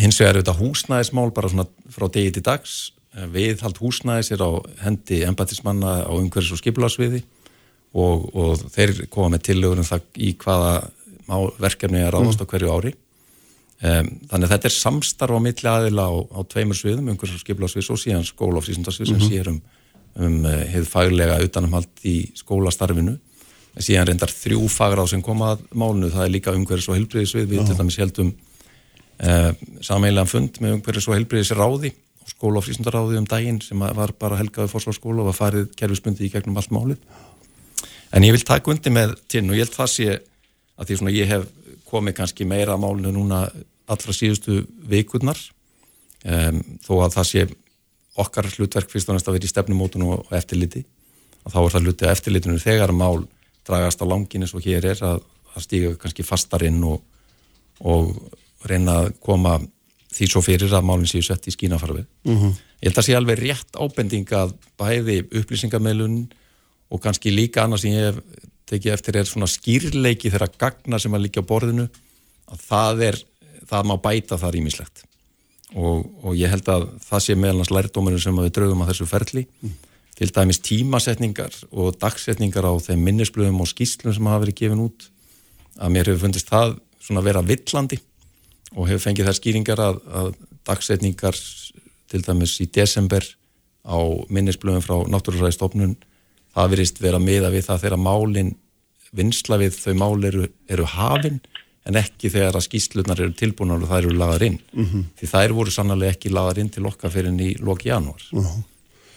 hins vegar er þetta húsnæðismál bara svona frá degi til dags. Viðhald húsnæðis er á hendi embatismanna á umhverfis og skipularsviði og, og þeir koma með tillögur um það í hvaða verkefni er ráðast á hverju ári. Um, þannig að þetta er samstarf á milli aðila á, á tveimur sviðum, umhverjum skiplasviðs og síðan skólafsísundarsvið sem mm -hmm. sér um, um hefur faglega utanumhald í skólastarfinu. Síðan reyndar þrjú fagráð sem koma að málnu, það er líka umhverjus og helbriðisvið, við til dæmis heldum uh, sameiginlega fund með umhverjus og helbriðisráði og skólafsísundaráði um daginn sem var bara helgaði fórsvarsskóla og var farið kerfisbundi í gegnum allt málið. En ég vil taka undi með tinn og ég held það sé að því svona ég hef komið kannski meira málinu núna allra síðustu vikurnar um, þó að það sé okkar hlutverk fyrst og næst að vera í stefnumótun og eftirliti og þá er það hlutið að eftirlitinu þegar mál dragast á langin eins og hér er að, að stíga kannski fastar inn og, og reyna að koma því svo fyrir að málinn séu sett í skínafarfið. Mm -hmm. Ég held að sé alveg rétt ábending að bæði upplýsingamælun og kannski líka annars sem ég hef tekið eftir er svona skýrleiki þeirra gagna sem að líka á borðinu að það er, það má bæta það rýmislegt og, og ég held að það sé meðalans lærdóminu sem við draugum að þessu ferli. Mm. til dæmis tímasetningar og dagsetningar á þeim minnisblöðum og skýslum sem hafa verið gefin út. Að mér hefur fundist það svona vera villandi og hefur fengið þær skýringar að, að dagsetningar til dæmis í desember á minnisblöðum frá Náttúrufræðistofnun það verist vera miða við það þegar málinn vinsla við þau mál eru, eru hafinn en ekki þegar að skýslunar eru tilbúin og það eru lagðar inn mm -hmm. því þær voru sannlega ekki lagðar inn til okkar fyrir í loki janúar uh -huh.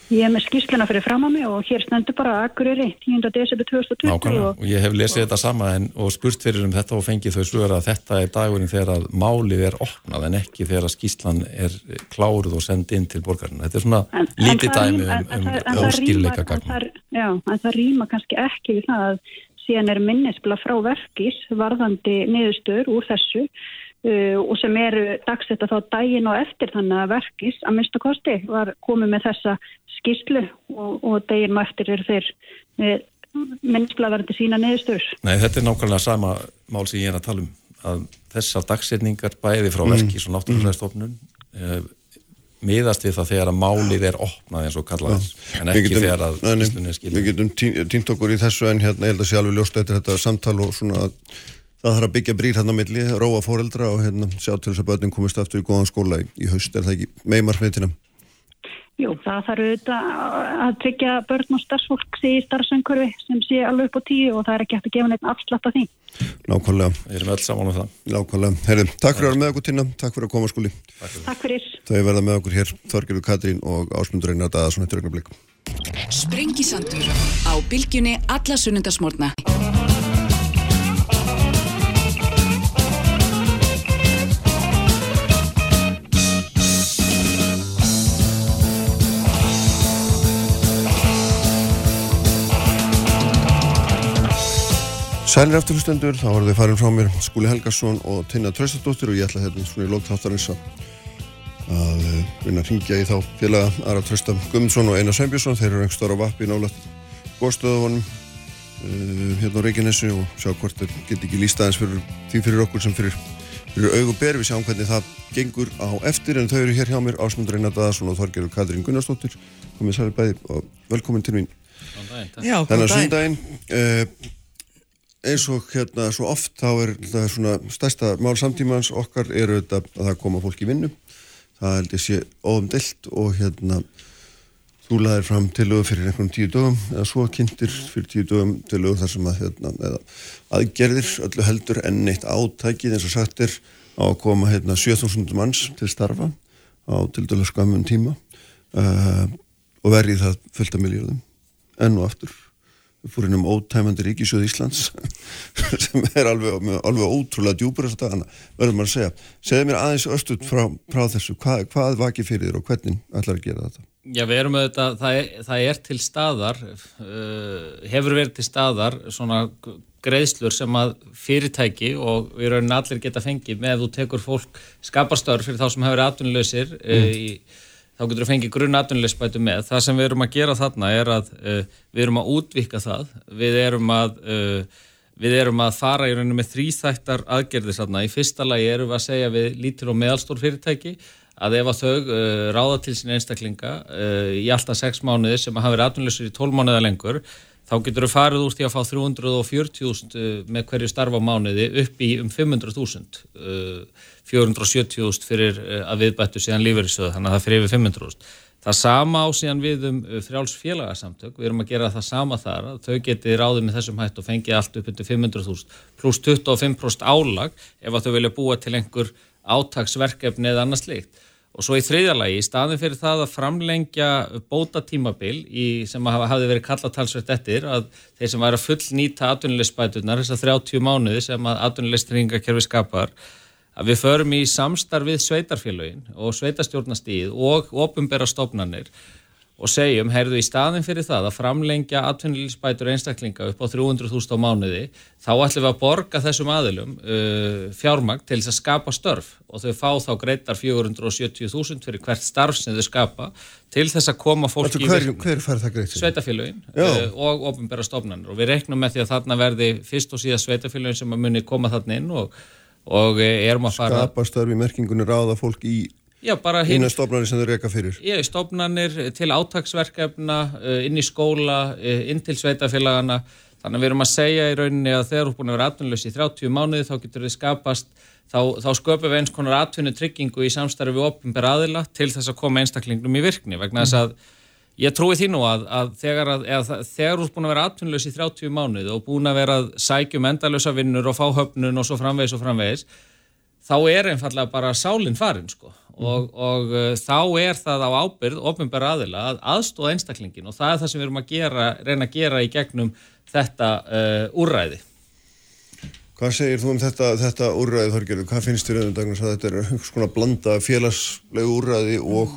Ég hef með skýsluna fyrir fram á mig og hér stendur bara Akureyri 10. desember 2020 Nákvæmlega, og, og ég hef lesið og... þetta sama en, og spurt fyrir um þetta og fengið þau sluður að þetta er dagurinn þegar að málið er opnað en ekki þegar að skýslan er kláruð og sendið inn til borgarinn þetta er svona en, lítið en dæmi um, um óskýrleika gagn Já, en það rýma kannski ekki við það að síðan er minnisbla frá verkis varðandi niðurstöður úr þessu uh, og sem eru dagsetta þá daginn og eftir þannig að verkis að minnstu kosti var komið með þessa skýrslu og, og daginn og eftir eru þeir með minnisbla varðandi sína niðurstöður. Nei, þetta er nákvæmlega sama mál sem ég er að tala um að þessar dagsetningar bæði frá verkis mm. og náttúrulega mm miðast við það þegar að málið er opnað eins og kallaðis, en ekki getum, þegar að skýstunni er skiljið. Við getum týnt okkur í þessu en hérna ég held að sé alveg ljóst eftir þetta samtal og svona að það þarf að byggja brýr hérna milli, róa fóreldra og hérna sjá til þess að börnum komist aftur í góðan skóla í, í haust, er það ekki meimarfnitina? Jú, það þarf auðvitað að tryggja börn og starfsfólk í starfsöngurfi sem sé alveg upp á tíu og það er ekki hægt að gefa neitt afslátt af því. Nákvæmlega. Við erum öll saman um það. Nákvæmlega. Herri, takk fyrir að vera með okkur tína, takk fyrir að koma skóli. Takk fyrir. Það er verða með okkur hér, Þorgirður Katrín og Ásmundur Einar Daðarsson eftir ögnablik. Sprengisandur á bylgjunni alla sunnundasmórna. Sælir eftirlustendur, þá var þau farin frá mér Skúli Helgarsson og Tinna Tröstadóttir og ég ætla hérna svona í lógtáttarins að vinna að ringja í þá félaga Ara Trösta Gumminsson og Einar Sveinbjörnsson þeir eru einhver starf á vappi nálat góðstöðunum uh, hérna á Reykjanesi og sjá hvort þeir geti ekki lísta aðeins fyrir því fyrir okkur sem fyrir, fyrir augum ber. Við sjáum hvernig það gengur á eftir en þau eru hér hjá mér Ásmundur Einar Daðarsson og Þorgerur Katrín Gunnarsdóttir. Komið sæli bæði og velkomin til mín. Þannig að sundaginn uh, eins og hérna svo oft þá er það svona stærsta mál samtímans okkar eru þetta að það koma fólk í vinnu. Það held ég sé óumdelt og hérna þú laðir fram til lögu fyrir einhvern tíu dögum eða svo kynntir fyrir tíu dögum til lögu þar sem að hérna, aðgerðir öllu heldur enn eitt átækið eins og sagt er á að koma hérna 7000 manns til starfa á til dælu skamum tíma uh, og verið það fullt af miljóðum enn og aftur fór inn um ótæmandi ríkisjóð Íslands sem er alveg, alveg ótrúlega djúpur þess að dagana, verður maður að segja segð mér aðeins östut frá, frá þessu hvað, hvað vakið fyrir þér og hvernig ætlar að gera þetta? Já, við erum auðvitað, það er, það er til staðar uh, hefur verið til staðar svona greiðslur sem að fyrirtæki og við erum allir geta fengið með að þú tekur fólk skapastör fyrir þá sem hefur atvinnuleysir uh, mm. uh, í þá getur við fengið grunn atvinnulegsbætu með. Það sem við erum að gera þarna er að uh, við erum að útvika það, við erum að, uh, við erum að fara í rauninu með þrýþættar aðgerðis þarna. Í fyrsta lagi erum við að segja við lítil og meðalstór fyrirtæki að ef að þau uh, ráða til sín einstaklinga í alltaf sex mánuði sem hafa verið atvinnulegsir í tól mánuða lengur, þá getur við farið úr því að fá 340.000 með hverju starfa mánuði upp í um 500.000 470.000 fyrir eh, að viðbættu síðan lífeyrissöðu, þannig að það fyrir yfir 500.000. Það sama á síðan við um eh, frjálsfélagasamtök, við erum að gera það sama þar, þau geti ráðið með þessum hætt og fengið allt upp undir 500.000 pluss 25% álag ef að þau vilja búa til einhver átagsverkefni eða annars líkt. Og svo í þriðjalagi, í staðin fyrir það að framlengja bóta tímabil í, sem hafi verið kallatalsvert eftir að þeir sem væri að full nýta atvinnulegsbætunar, þessar 30 mánuði sem atvinnulegstringakerfi skapar, að við förum í samstarfið sveitarfélagin og sveitarstjórnastíð og ofumbera stofnanir og segjum, heyrðu í staðin fyrir það að framlengja atvinnilísbætur einstaklinga upp á 300.000 á mánuði, þá ætlum við að borga þessum aðilum uh, fjármagn til þess að skapa störf og þau fá þá greitar 470.000 fyrir hvert starf sem þau skapa til þess að koma fólki í. Hver fær það greitt? Sveitafélagin uh, og ofumbera stofnanir og við reknum með því að þarna verði fyrst og síðast sveitafélagin sem að muni koma þarna inn og og eh, erum að fara skapastörfi merkingunni ráða fólk í Já, bara hinn... Ína stofnarnir sem þau reyka fyrir? Já, stofnarnir til átagsverkefna, inn í skóla, inn til sveitafélagana. Þannig að við erum að segja í rauninni að þegar þú er búin að vera atvinnulegs í 30 mánuði þá getur þið skapast, þá, þá sköpum við eins konar atvinnutryggingu í samstarfi við opnumber aðila til þess að koma einstaklingnum í virkni vegna þess að Ég trúi því nú að, að þegar, að, að þegar þú er búin að vera atvinnulegs í 30 mánuði og búin að vera að sækjum endalösa vinnur og fá höfnun og svo framvegis og framvegis, þá er einfallega bara sálinn farin sko og, og uh, þá er það á ábyrð ofinbæra aðila að aðstóða einstaklingin og það er það sem við erum að gera, reyna að gera í gegnum þetta uh, úrræði. Hvað segir þú um þetta, þetta úrræði Þorgjörður? Hvað finnst þér auðvitað að þetta er einhvers konar blanda félagslegu úrræði og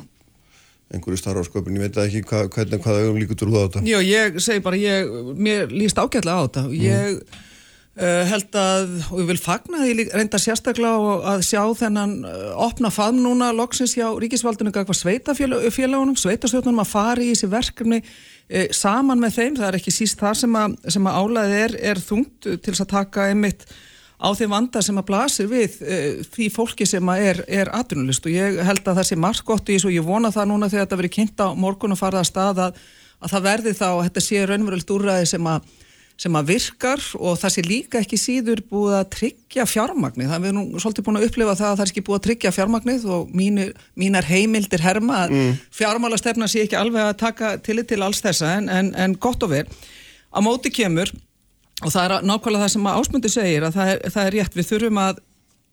einhverju starfsköpun, ég veit ekki hva, hvernig hvaða ögum líkur þú á þetta. Já, ég segi bara, ég, mér líst ágætlega á þetta og ég mm. uh, held að, og ég vil fagna því reynda sérstaklega að sjá þennan uh, opna faðm núna loksins hjá ríkisvaldinu eitthvað sveitafélagunum, sveitastjóðunum að fara í þessi verkefni uh, saman með þeim, það er ekki síst það sem að, sem að álæðið er, er þungt til þess að taka einmitt á þeim vanda sem að blasir við uh, því fólki sem að er, er atvinnulist og ég held að það sé margt gott í þessu og ég vona það núna þegar þetta verið kynnt á morgun og farið að stað að, að það verði þá að þetta sé raunverulegt úrræði sem að, sem að virkar og það sé líka ekki síður búið að tryggja fjármagnið. Það er nú svolítið búin að upplifa það að það er ekki búið að tryggja fjármagnið og mínu, mínar heimildir herma að mm. fjármálastefna sé ekki alveg að taka til til alls þessa en, en, en gott og verð. Á móti kemur og það er nákvæmlega það sem ásmundi segir að það er, það er rétt, við þurfum að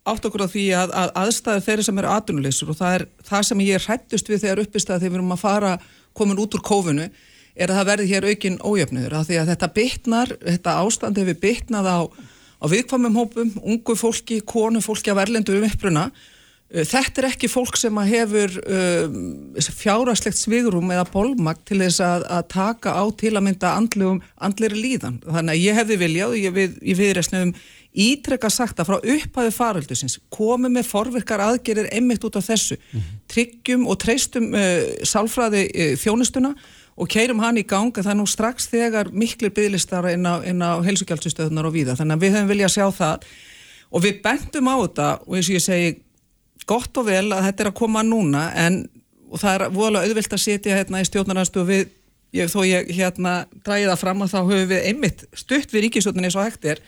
átt okkur á því að, að aðstæðu þeirri sem eru atvinnuleysur og það er það sem ég hrættust við þegar uppistæði þegar við erum að fara komin út úr kófunu er að það verði hér aukinn ójöfniður að því að þetta bytnar, þetta ástand hefur bytnað á, á viðkvamum hópum, ungu fólki, konu fólki af erlendu um uppruna Eh, þetta er ekki fólk sem hefur um, fjárarslegt svigurum eða bólmagt til þess að, að taka á til að mynda andlegum, andlegri líðan. Þannig að ég hefði viljað ég, við, ég viðræstnum ítrekka sagt að frá upphæðu faraldusins komum með forverkar aðgerir einmitt út af þessu. Mm -hmm. Tryggjum og treystum uh, sálfræði uh, þjónustuna og keirum hann í ganga það nú strax þegar miklu bygglistar inn á, á helsugjaldsystöðunar og víða. Þannig að við hefum viljað sjá það og við bendum á þetta og eins og ég segi gott og vel að þetta er að koma núna en það er voðalega auðvilt að setja hérna í stjórnarnastu við ég, þó ég hérna dræði það fram að þá höfum við einmitt stutt við ríkisjóninni svo hægt er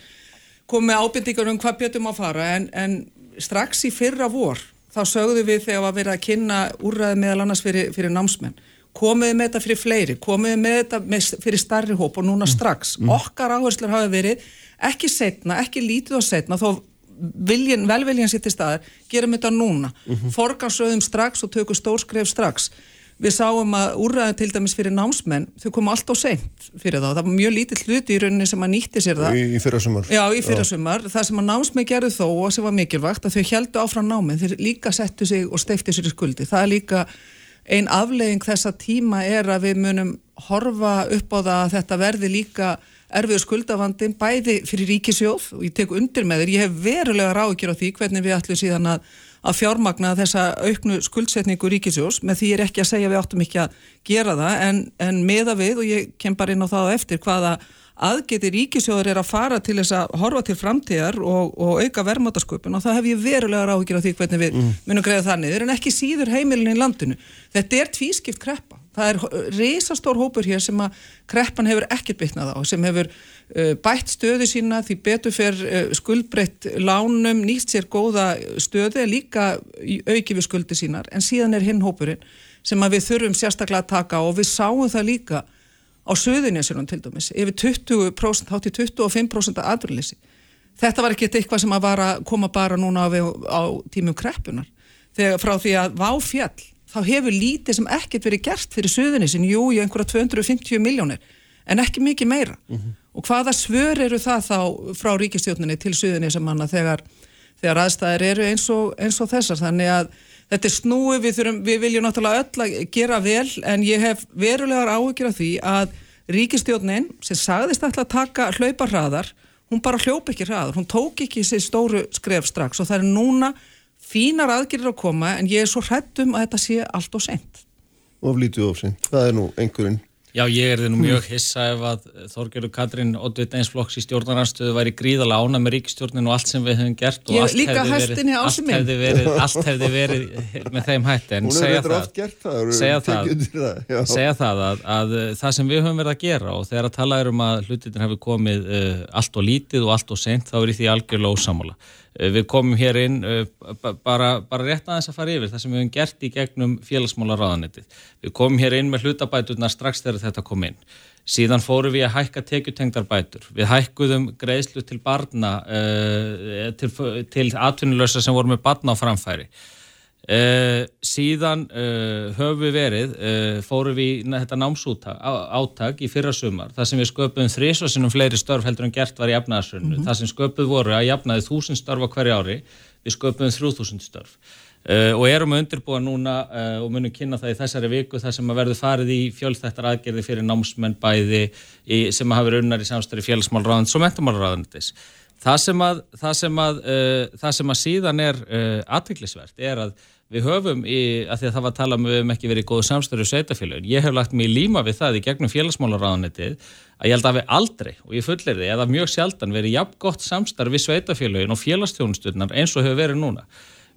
komið ábyrndingar um hvað bjötum að fara en, en strax í fyrra vor þá sögðu við þegar að vera að kynna úrraði meðal annars fyrir, fyrir námsmenn. Komiði með þetta fyrir fleiri, komiði með þetta með, fyrir starri hóp og núna strax. Mm. okkar áherslur hafi verið ekki setna, ekki lítið á setna þó viljin, velviljan sér til staðar gerum þetta núna, mm -hmm. forgarsöðum strax og tökum stórskref strax. Við sáum að úrraðin til dæmis fyrir námsmenn, þau komu allt á seint fyrir þá, það var mjög lítið hluti í rauninni sem að nýtti sér það. Í, í fyrrasumar. Já, í fyrrasumar, það sem að námsmenn gerðu þó og sem var mikilvægt, að þau heldu áfram náminn þeir líka settu sig og steifti sér í skuldi. Það er líka ein aflegging þessa tíma er að við munum horfa upp á það að þetta verði líka erfiður skuldavandin bæði fyrir ríkisjóð og ég tek undir með þér, ég hef verulega ráðgjör á því hvernig við ætlum síðan að, að fjármagna þessa auknu skuldsetningu ríkisjós með því ég er ekki að segja við áttum ekki að gera það en, en meða við og ég kem bara inn á það eftir hvaða aðgeti ríkisjóður er að fara til þess að horfa til framtíðar og, og auka verðmátasköpun og það hef ég verulega ráðgjör á því hvernig við mm. munum greiða þannig, þeir eru ekki síður heimilin í landinu. Þetta er tvískipt kreppa það er reysastór hópur hér sem að kreppan hefur ekkert bytnað á sem hefur uh, bætt stöðu sína því betur fer uh, skuldbreytt lánum, nýst sér góða stöðu líka auki við skuldi sínar en síðan er hinn hópurinn sem að við þurfum sérstaklega að taka og við sáum það líka á söðuninsinum til dæmis yfir 20%, hátt í 25% af aðrunleysi. Þetta var ekki eitthvað sem að, að koma bara núna á, á tímum kreppunar þegar frá því að váfjall þá hefur lítið sem ekkert verið gert fyrir Suðunissin, jú, í einhverja 250 miljónir, en ekki mikið meira. Mm -hmm. og hvaða svör eru það þá frá ríkistjóninni til Suðunissamanna þegar, þegar aðstæðir eru eins og, eins og þessar, þannig að þetta er snúi, við, þurfum, við viljum náttúrulega öll að gera vel, en ég hef verulegar áhugir af því að ríkistjónin sem sagðist alltaf að taka hlaupa hraðar, hún bara hljópa ekki hraðar, hún tók ekki sér stóru skref strax og það er núna fínar aðgerðir að koma en ég er svo hrættum að þetta sé allt og sent. Of lítið of sent, það er nú einhverjum Já, ég er þið nú mjög hissa ef að Þorgerður Katrín Oddveit Einsflokks í stjórnarnarstöðu væri gríðala ána með ríkistjórnin og allt sem við höfum gert og ég allt hefði verið, allt hefði verið, allt hefði verið með þeim hætti en Hún segja hefur það, oft gert það, segja það, það, já. segja það að, að það sem við höfum verið að gera og þegar að tala er um að hlutin hefur komið uh, allt og lítið og allt og sent þá er í því algjörlega ósamála. Uh, við komum hér inn ba- bara, bara rétt aðeins að fara yfir það sem við höfum gert í gegnum félagsmálaráðanetið. Við komum hér inn með hlutabæturnar strax þegar þetta kom inn. Síðan fórum við að hækka tekjutengdar bætur. Við hækkuðum greiðslu til barna, uh, til, til atvinnulösa sem voru með barna á framfæri. Uh, síðan uh, höfum við verið, uh, fórum við í þetta námsútak áttak í fyrra sumar, þar sem við sköpuðum þrísvarsinnum fleiri störf heldur en gert var í jafnaðarsönnu. Mhm. Það sem sköpuð voru að jafnaði þúsund störf á hverju ári, við sköpuðum þrjú þúsund störf. Og erum að undirbúa núna og munum kynna það í þessari viku þar sem að verður farið í fjölþættar aðgerði fyrir námsmenn bæði í, sem hafa verið unnar í samstöri félagsmálraðans og mentamálraðanitis. Það sem að, það sem að, uh, það sem að síðan er uh, aðviklisvert er að við höfum í, að því að það var að tala um við höfum ekki verið í góðu samstöru sveitafélagin, ég hef lagt mig líma við það í gegnum félagsmálaráðanetið að ég held að við aldrei, og ég fullir því, eða mjög sjaldan verið jafn gott samstarf við sveitafélagin og félagstjónusturnar eins og hefur verið núna.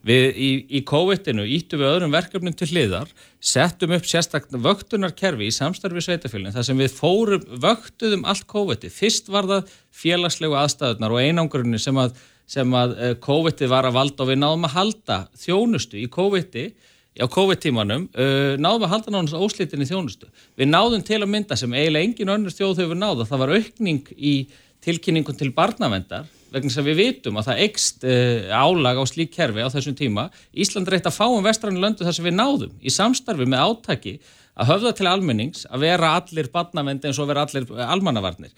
Við í, í COVID-inu íttum við öðrum verkefnum til hliðar, settum upp sérstaklega vöktunarkerfi í samstarfi sveitafélagin þar sem við fórum, vöktuðum allt COVID-ið. Fyrst var það félagslegu aðstæðunar og einangurinn sem að, sem að eh, COVID-ið var að valda og við náðum að halda þjónustu í COVID-ið á COVID-tímanum, uh, náðum að halda náðum óslitinni þjónustu. Við náðum til að mynda sem eiginlega engin önnur þjóð hefur náða, það var aukning í tilkynningum til barnavendar vegna sem við vitum að það ekst uh, álag á slík kerfi á þessum tíma. Ísland reytt að fáum vestrannu löndu þar sem við náðum í samstarfi með átaki að höfða til almennings að vera allir barnavendi eins og vera allir eh, almannavarnir.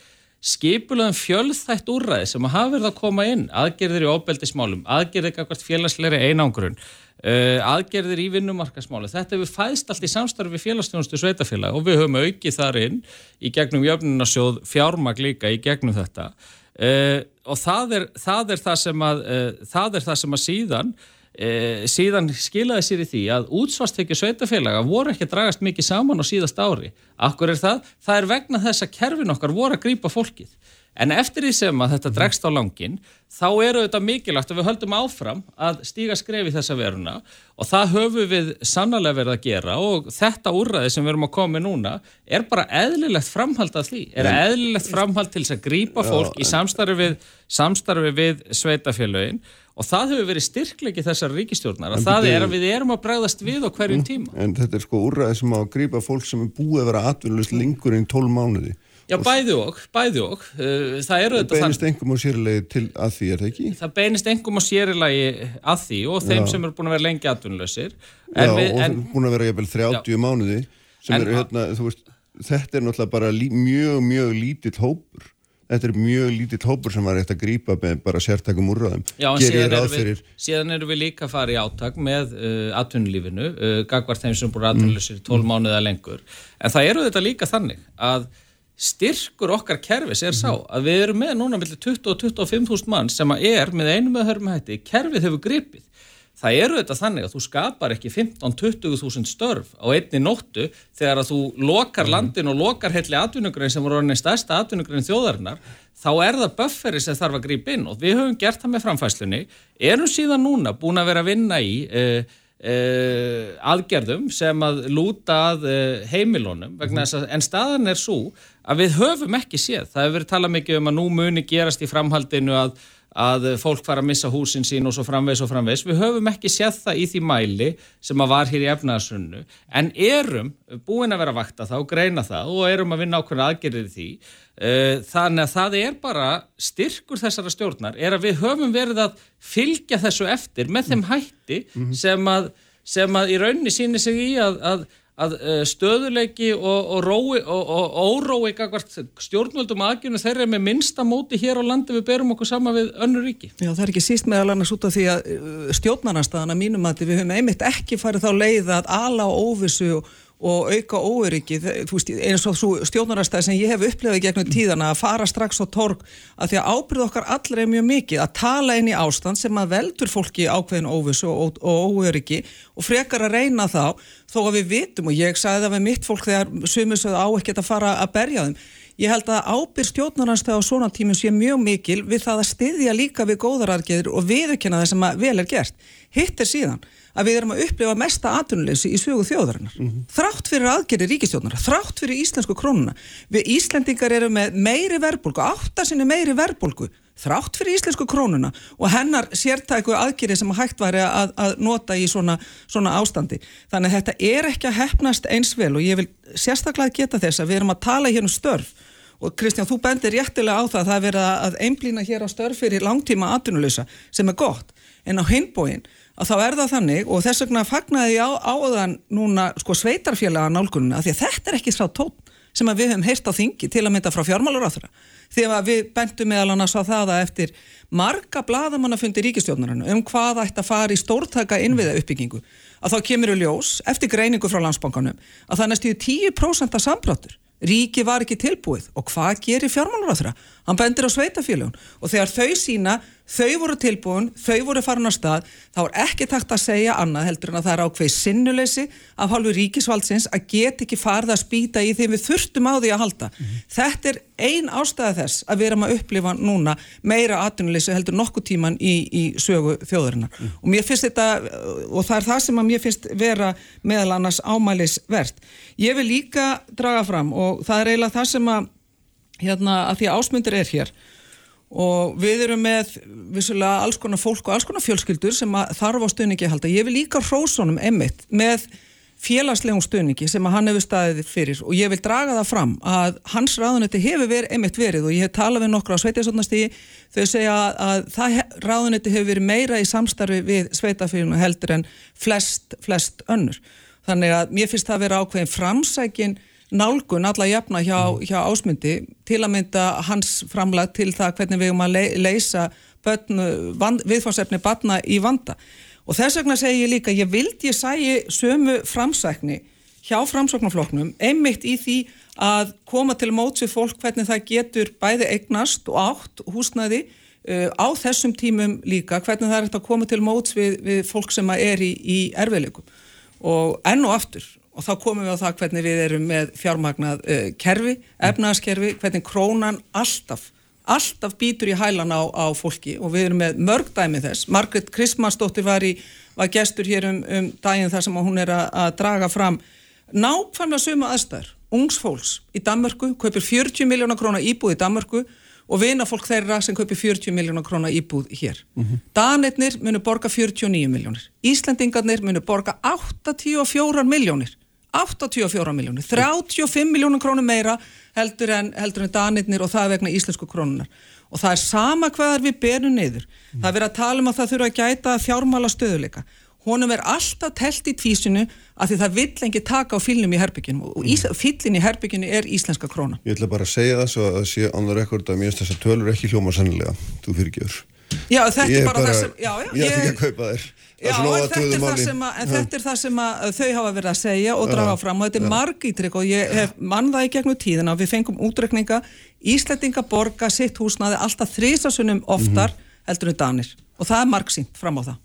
Skipulaðum fjölþætt úrræði sem hafa verið að koma inn, aðgerðir í óbeldismálum, aðgerðir eitthvað félagsleiri einangrun, uh, aðgerðir í vinnumarkasmáli. Þetta hefur fæðst allt í samstarfi félagsstjónustu sveitafélag og við höfum aukið þar inn í gegnum jöfnunarsjóð fjármag líka í gegnum þetta. Uh, og það er það, er það, sem, að, uh, það er það sem að síðan uh, síðan skilaði sér í því að útsvarstekju sveitafélaga voru ekki að dragast mikið saman á síðast ári. Akkur er það? Það er vegna þess að kerfin okkar voru að grípa fólkið. En eftir því sem að þetta dregst á langin, þá eru þetta mikilvægt að við höldum áfram að stíga skref í þessa veruna og það höfum við sannlega verið að gera og þetta úrræði sem við erum að koma með núna er bara eðlilegt framhald af því. Er eðlilegt framhald til þess að grípa fólk í samstarfi við, samstarfi við sveitafélögin og það hefur verið styrklegi þessar ríkistjórnar að það er að við erum að bregðast við á hverjum tíma. En þetta er sko úrræði sem á að grípa fólk sem er búið að vera atvinnulust lengur en 12 mánuði. Já, bæði og, bæði og. Uh, Það Það beinist einhverjum á sérlegi til að því, er það ekki? það beinist engum á sérilagi að því og þeim Já. sem eru búin að vera lengi atvinnulausir Já, en, við, og en búin að vera jafnvel 30 mánuði sem En- eru hérna, þú veist, þetta er náttúrulega bara lí, mjög, mjög lítill hópur. Þetta er mjög lítill hópur sem var eftir að grípa með bara sértakum Gerir síðan, fyrir, síðan erum við líka að fara í átak með uh, atvinnulífinu, uh, gagvart þeim sem eru atvinnulausir í 12 mánuði eða lengur. En það eru þetta líka þannig að styrkur okkar kerfis er sá að við erum með núna millir 20 og 25 þúsund mann sem er með einum með hörum hætti, kerfið hefur gripið það eru þetta þannig að þú skapar ekki 15-20 þúsund störf á einni nóttu þegar að þú lokar landin og lokar heilli atvinnugrein sem voru orðinni stærsta atvinnugrein þjóðarinnar þá er það bufferi sem þarf að grípa inn og við höfum gert það með framfæslunni erum síðan núna búin að vera að vinna í uh, uh, aðgerðum sem að lúta að uh, heimilónum vegna þess að en staðan er svo að við höfum ekki séð. Það hefur verið talað mikið um að nú muni gerast í framhaldinu að að fólk fara að missa húsin sín og svo framvegs og framvegs. Við höfum ekki séð það í því mæli sem að var hér í efnaðarsunnu en erum búin að vera vakta það og greina það og erum að vinna ákveðna aðgerðið því. Eh, Þannig að það er bara styrkur þessara stjórnar er að við höfum verið að fylgja þessu eftir með þeim hætti sem að, sem að í rauninni sýnir sig í að, að að uh, stöðuleiki og, og, rói, og, og órói stjórnvöldum aðgjörnum þeirra er með minnsta móti hér á landi við berum okkur sama við önnur ríki. Já, það er ekki síst meðal annars út af því að stjórnarnarstaðan að mínum að við höfum einmitt ekki farið þá leið að ala á óvissu og, og auka óöryggi, eins og stjórnarastæði sem ég hef upplefað gegnum tíðana að fara strax á torg að því að ábyrð okkar allra er mjög mikið að tala inn í ástand sem að veldur fólki ákveðin óvissu og, og óöryggi og frekar að reyna þá þó að við vitum og ég sagði það við mitt fólk þegar sumisögðu á ekkert að fara að berja þeim Ég held að ábyrg stjórnarnastæð á svona tímum sé mjög mikil við það að styðja líka við góðarargeður og viðurkenna það sem vel er gert. Hitt er síðan að við erum að upplifa mesta atunleysi í sögu þjóðarinnar. Mm -hmm. Þrátt fyrir aðgerði ríkistjóðnar, þrátt fyrir íslensku krónuna. Við Íslendingar eru með meiri verbulgu, áttasinni meiri verbulgu, þrátt fyrir íslensku krónuna og hennar sértæku aðgerði sem hægt væri að, að nota í svona, svona ástandi. Þannig að þetta er ekki að hefnast eins vel og ég vil sérstaklega geta þess að við erum að tala hér um störf og Kristján, þú bendir réttilega á það að það er verið að einblýna hér á störf fyrir langtíma atunuleysa sem er gott en á hinbóin að þá er það þannig og þess vegna fagnaði á, áðan núna sko sveitarfélaga nálgununa því að þetta er ekki sá tón sem við hefum heyrst á þingi til að mynda frá fjármálur á þeirra því að við bentum meðal annars á það að eftir marga bladamannafundi ríkistjónarinn um hvað ætti að fara í stórtaka innviða uppbyggingu að þá kemur við ljós eftir greiningu frá landsbankanum að það næstu 10% af sambráttur Ríki var ekki tilbúið og hvað gerir fjármálur á þeirra? Hann bendir á sveitafélagun og þegar þau sína þau voru tilbúin, þau voru farin á stað þá er ekki takt að segja annað heldur en að það er ákveð sinnuleysi af hálfu ríkisvaldsins að get ekki farða að spýta í því við þurftum á því að halda mm -hmm. þetta er ein ástæða þess að við erum að upplifa núna meira atvinnuleysi heldur nokkuð tíman í, í sögu þjóðurinnar mm -hmm. og mér finnst þetta og það er það sem að mér finnst vera meðal annars ámælisvert ég vil líka draga fram og það er eiginlega það sem að hérna að því að ásmundir er hér og við erum með vissulega alls konar fólk og alls konar fjölskyldur sem þarf á stöðningi að halda. Ég vil líka hrósónum emitt með félagslegum stöðningi sem hann hefur staðið fyrir og ég vil draga það fram að hans ráðunetti hefur verið emitt verið og ég hef talað við nokkru á sveitjastofnastígi þau segja að það ráðunetti hefur verið meira í samstarfi við sveitafélaginu heldur en flest, flest önnur. Þannig að mér finnst það að vera ákveðin framsækin nálgun alla jafna hjá, mm. hjá ásmundi til að mynda hans framlag til það hvernig við erum að leysa viðfársefni batna í vanda og þess vegna segi ég líka ég vildi ég sægi sömu framsækni hjá framsóknarfloknum einmitt í því að koma til mótsið fólk hvernig það getur bæði eignast og átt húsnaði uh, á þessum tímum líka hvernig það er að koma til móts við, við fólk sem er í, í erfiðleikum og enn og aftur og þá komum við á það hvernig við erum með fjármagnað uh, kerfi, efnaðaskerfi, hvernig krónan alltaf, alltaf býtur í hælan á, á fólki og við erum með mörg dæmi þess. Margret Kristmannsdóttir var, var gestur hér um, um daginn þar sem hún er að, að draga fram nákvæmlega suma aðstæður. Ungsfólks í Danmörku, kaupir 40 miljónar krónar íbúð í Danmörku og vina fólk þeirra sem kaupir 40 miljónar krónar íbúð hér. Mm -hmm. Danirnir munur borga 49 miljónir. Íslandingarnir munur borga 84 miljónir 84 miljónir, 35 miljónum krónum meira heldur en, heldur en danirnir og það vegna íslensku krónunar og það er sama hvaðar við berum niður. Mm. það er verið að tala um að það þurfa að gæta fjármála stöðuleika honum er alltaf telt í tvísinu að því það vill engi taka á fylnum í herbygginu og mm. fyllin í herbygginu er íslenska króna Ég ætla bara að segja það svo að það sé on the record að mér þess að tölur ekki hljóma sannilega þú fyrirgjur Já, þetta er bara, bara það sem já, já, ég ætla ekki að kaupa þér Já, en þetta, er sem, að, en þetta er það sem þau hafa verið að segja og draga fram og þetta er margítrygg og ég hef mann það í gegnum tíðina við fengum útrekninga Íslandinga borga sitt húsnaði alltaf þrísasunum oftar mm -hmm. heldur en danir og það er margsýnt fram á það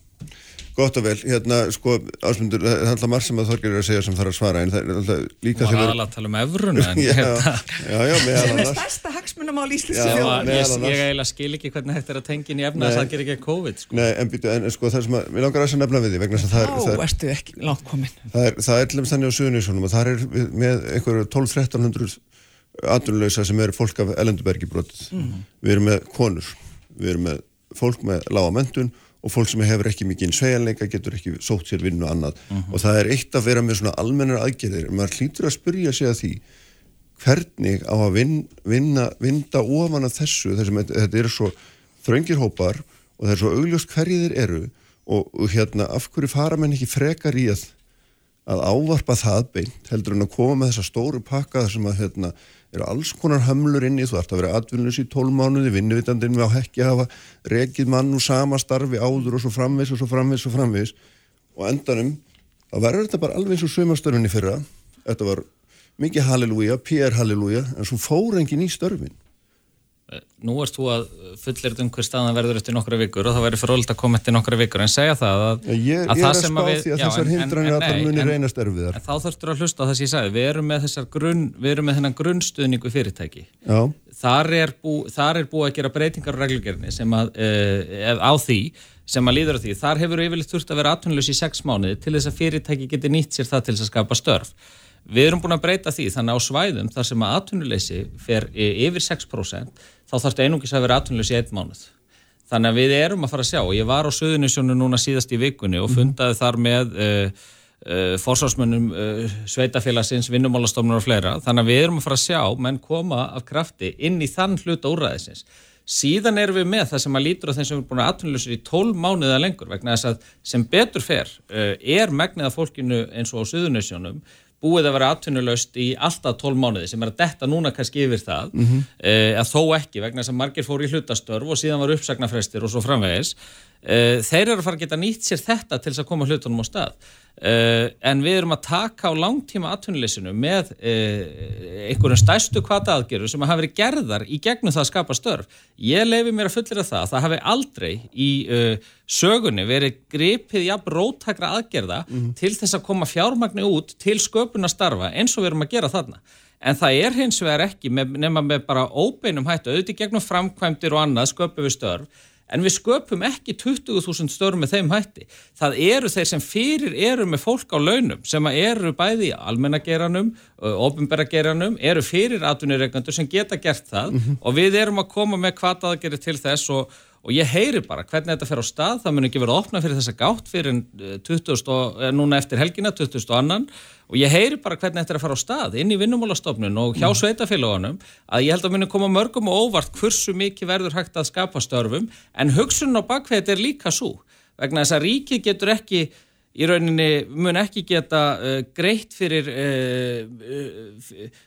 Gott og vel, hérna, sko, ásmundur, það er alltaf marg sem að Þorger er að segja sem þarf að svara, en það er alltaf líka sem... Það var alveg að tala um efruna, en hérna... Já, já, meðal annars. Sem er stærsta hagsmunum á Íslands. Já, ég, ég eiginlega skil ekki hvernig þetta er að tengja inn í efna þess að það ger ekki að COVID, sko. Nei, en býtu, en sko, það sem að, við langar að þess að nefna við því, vegna þess að það er... Já, ertu ekki langt komin. Það er, það er og það með einhverju 12-1300 atvinnuleysa sem eru fólk og sem hefur ekki mikið sveigjanleika getur ekki sótt sér vinnu annað uh mhm. -huh. og það er eitt að vera með svona almennar aðgerðir, maður hlýtur að spyrja sig að því hvernig á að vin, vinna, vinda ofan af þessu, þessum þetta eru svo þröngir hópar og það er svo augljóst hverjið þeir eru og, og hérna af hverju fara menn ekki frekar í að, að ávarpa það beint heldur en að koma með þessa stóru pakka sem að hérna eru alls konar hömlur inni, þú ætti að vera atvinnus í tólmánuði, vinnuvitandinn við á hekki hafa rekið mann úr sama starfi áður og svo framvis og svo framvis og framvis og endanum, þá verður þetta bara alveg eins og sömastörunni fyrra. Þetta var mikið halleluja, PR halleluja en svo fór engin í störfin Nú erst þú að fullir um hver staðan verður eftir nokkra vikur og það verður frólitt að koma eftir nokkra vikur en segja það að, ég, ég að er það að sem spá við, að já, en- en- en- nei, en- þá þurftur að hlusta það sem ég sagði, við erum með þessar grunn, við erum með þennan grunnstuðningu fyrirtæki. Já, Þar er, bú, þar er búið að gera breytingar á reglugjörni sem að, uh, á því, sem að líður á því. Þar hefur yfirleitt þurft að vera atvinnulegs í sex mánuði til þess að fyrirtæki geti nýtt sér það til þess að skapa störf. Við erum búin að breyta því, þannig á svæðum þar sem að atvinnuleysi fer eh, yfir 6%, þá þarfst einungis að vera atvinnuleysi einn mánuð. Þannig að við erum að fara að sjá og ég var á Suðunisjónu núna síðast í vikunni og fundaði þar með uh, uh, forsvarsmönnum uh, sveitafélagsins, vinnumálastofnur og fleira. Þannig að við erum að fara að sjá menn koma af krafti inn í þann hluta úrræðisins. Síðan erum við með það sem að lítur á þeim sem er búin að atvinnuleysir í 12 mánuða lengur vegna þess að sem betur fer er megnið af fólkinu eins og á Suðunisjónum búið að vera atvinnulaust í alltaf 12 mánuði sem er að detta núna kannski yfir það mm -hmm. að þó ekki vegna þess að margir fóru í hlutastörf og síðan var uppsagnarfrestir og svo framvegis þeir eru að fara að geta nýtt sér þetta til þess að koma hlutunum á stað. Uh, en við erum að taka á langtíma atvinnuleysinu með uh, einhverjum stærstu kvata aðgerðu sem hafa verið gerðar í gegnum það að skapa störf. Ég leifi mér að fullera það að það hafi aldrei í sögunni verið gripið jafn róttakra aðgerða til þess að koma fjármagni út til sköpuna starfa eins og við erum að gera þarna. En það er hins vegar ekki með, nema með bara óbeinum hættu, auðvitað gegnum framkvæmdir og annað sköpum við störf, en við sköpum ekki 20.000 störf með þeim hætti. Það eru þeir sem fyrir eru með fólk á launum, sem eru bæði í almennageranum, ofinberageranum, eru fyrir atvinnireikandur sem geta gert það og við erum að koma með hvað aðgerið til þess og og ég heyri bara hvernig þetta fer á stað það mun ekki vera opnað fyrir þessa gátt fyrir 20. Og, núna eftir helgina 20. annan og ég heyri bara hvernig þetta er að fara á stað inn í vinnumálastofnun og hjá sveitafélagunum að ég held að muni koma mörgum og óvart hversu mikið verður hægt að skapa störfum en hugsun á bakveð er líka svo vegna þess að ríkið getur ekki í rauninni mun ekki geta uh, greitt fyrir uh,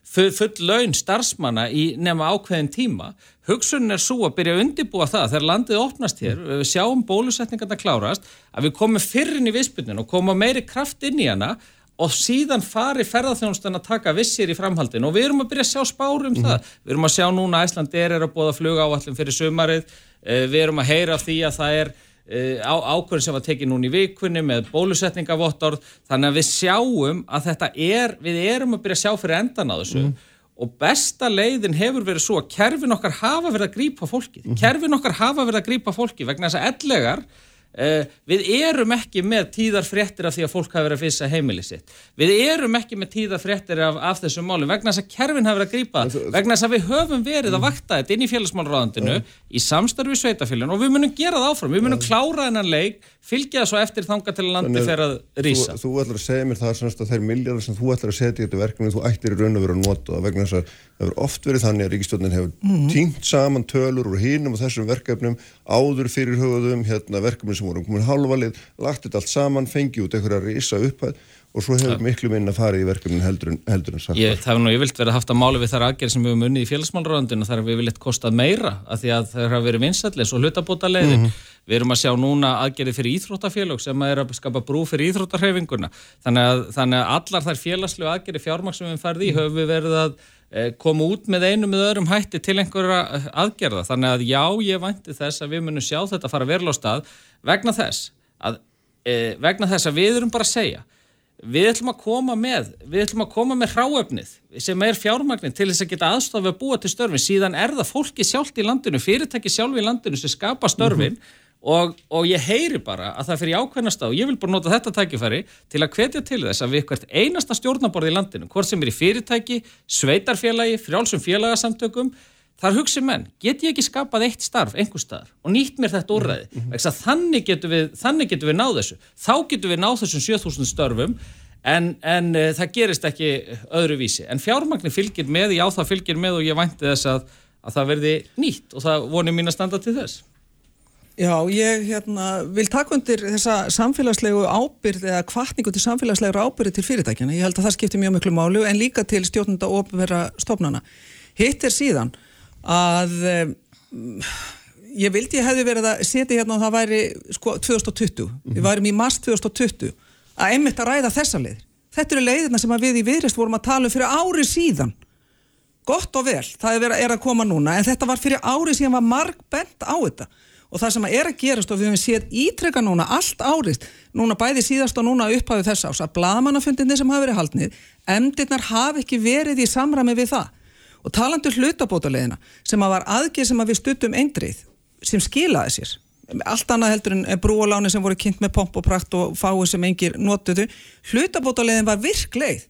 full, laun starfsmanna í nema ákveðin tíma. Hugsunin er svo að byrja að undibúa það þegar landið opnast hér, við sjáum bólusetningarna klárast, að við komum fyrrin í viðspilnin og komum meiri kraft inn í hana og síðan fari ferðarþjónustan að taka vissir í framhaldin og við erum að byrja að sjá spárum um mm -hmm. það. Við erum að sjá núna að Æsland er að bóða fluga áallin fyrir sumarið, uh, við erum að heyra því að það er ákvörðin sem var tekið núna í vikunni með bólusetningavottorð þannig að við sjáum að þetta er við erum að byrja að sjá fyrir endan á þessu mm. og besta leiðin hefur verið svo að kerfin okkar hafa verið að grípa fólkið mm. kerfin okkar hafa verið að grípa fólkið vegna þess að ellegar Uh, við erum ekki með tíðar fréttir af því að fólk hafa verið að fissa heimili sitt. Við erum ekki með tíðar fréttir af, af þessum málum vegna þess að kerfin hafa verið að grípa vegna þess að við höfum verið að vakta þetta inn í félagsmálráðandinu í samstarfi sveitafélun og við munum gera það áfram, við munum klára þennan leik fylgja það svo eftir þanga til landi fer að rýsa. Þú, þú ætlar að segja mér það semst að þeir miljardar sem þú ætlar að setja í þetta verkefni þú ættir í raun að vera að nota vegna þess að það hefur oft verið þannig að ríkistjónin hefur mm. -hmm. tínt saman tölur úr hínum og þessum verkefnum áður fyrir höfuðum hérna, verkefni sem voru komin halvalið, lagt þetta allt saman, fengið út einhverja risa upphæð og svo hefur miklu minna farið í verkefnin heldur en, en sagt. Ég, það hefur nú yfirlt verið haft að mála við þar aðgerð sem við höfum unnið í félagsmáluröndinu þar hefur við viljað kostað meira að því að það hefur verið vinsallis og hlutabóta leiðin. Mm -hmm. Við erum að sjá núna aðgerði fyrir íþróttafélag sem er að skapa brú fyrir íþróttarhefinguna. Þannig að, þannig að allar þær félagslegu aðgerði fjármaks sem við farið í höfum við verið að koma út með einu með öðrum hætti til einhverja aðgerða. Þannig að já, ég vænti þess að við munum sjá þetta fara verla á stað vegna þess að, eh, vegna þess að við erum bara að segja við ætlum að koma með við ætlum að koma með hráöfnið sem er fjármagnir til þess að geta aðstofið að búa til störfin síðan er það fólki sjálft í landinu fyrirtæki sjálf í landinu sem skapa störfin mm -hmm. Og, og ég heyri bara að það fyrir ákveðnast á og ég vil bara nota þetta tækifæri til að hvetja til þess að við hvert einasta stjórnaborð í landinu hvort sem er í fyrirtæki, sveitarfélagi frjálsum félagasamtökum þar hugsi menn, get ég ekki skapað eitt starf einhver staðar og nýtt mér þetta úrræði? Mm -hmm. þannig getur við, getu við náð þessu. Þá getur við náð þessum 7000 störfum en, en uh, það gerist ekki öðru vísi, en fjármagnir fylgir með já það fylgir með og ég vænti þess að, að það verði nýtt og það vonir mín að standa til þess Já, ég hérna, vil taka undir þessa samfélagslegu ábyrð eða kvartningu til samfélagslegur ábyrði til fyrirtækjana, ég held að það skiptir mjög miklu málu en líka til stjórnunda og ofnverða stofnana. Hitt er síðan að um, ég vildi ég hefði verið að setja hérna og það væri sko 2020, mm -hmm. við værim í mars 2020 að einmitt að ræða þessa leið Þetta eru leiðina sem við í viðrist vorum að tala um fyrir ári síðan. Gott og vel, það er að koma núna, en þetta var fyrir ári síðan var marg bent á þetta. Og það sem er að gerast og við hefum séð ítrekka núna allt árið, núna bæði síðast og núna upphafið þess ás að bladamannafundinni sem hafi verið haldnið, emdirnar hafi ekki verið í samræmi við það. Og talandu um hlutabótaleðina sem að var aðgerð sem að við stuttum eindrið sem skilaði sér allt annað heldur en brúaláni sem voru kynnt með pomp og prakt og fáið sem engir notuðu, hlutabótaleiðin var virkleið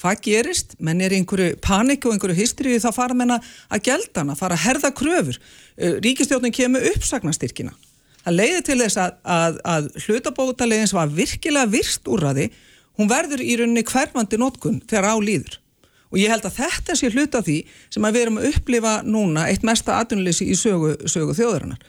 hvað gerist, menn er einhverju panik og einhverju hysteríu þá fara menna að geldana, fara að herða kröfur. Uh, ríkistjóðin kemur uppsagnastyrkina það leiði til þess að, að, að hlutabótaleiðin sem var virkilega virst úrraði, hún verður í rauninni hverfandi notkun þegar á líður. Og ég held að þetta sé hluta því sem að við erum að upplifa núna eitt mesta atvinnuleysi í sögu, sögu þjóðarinnar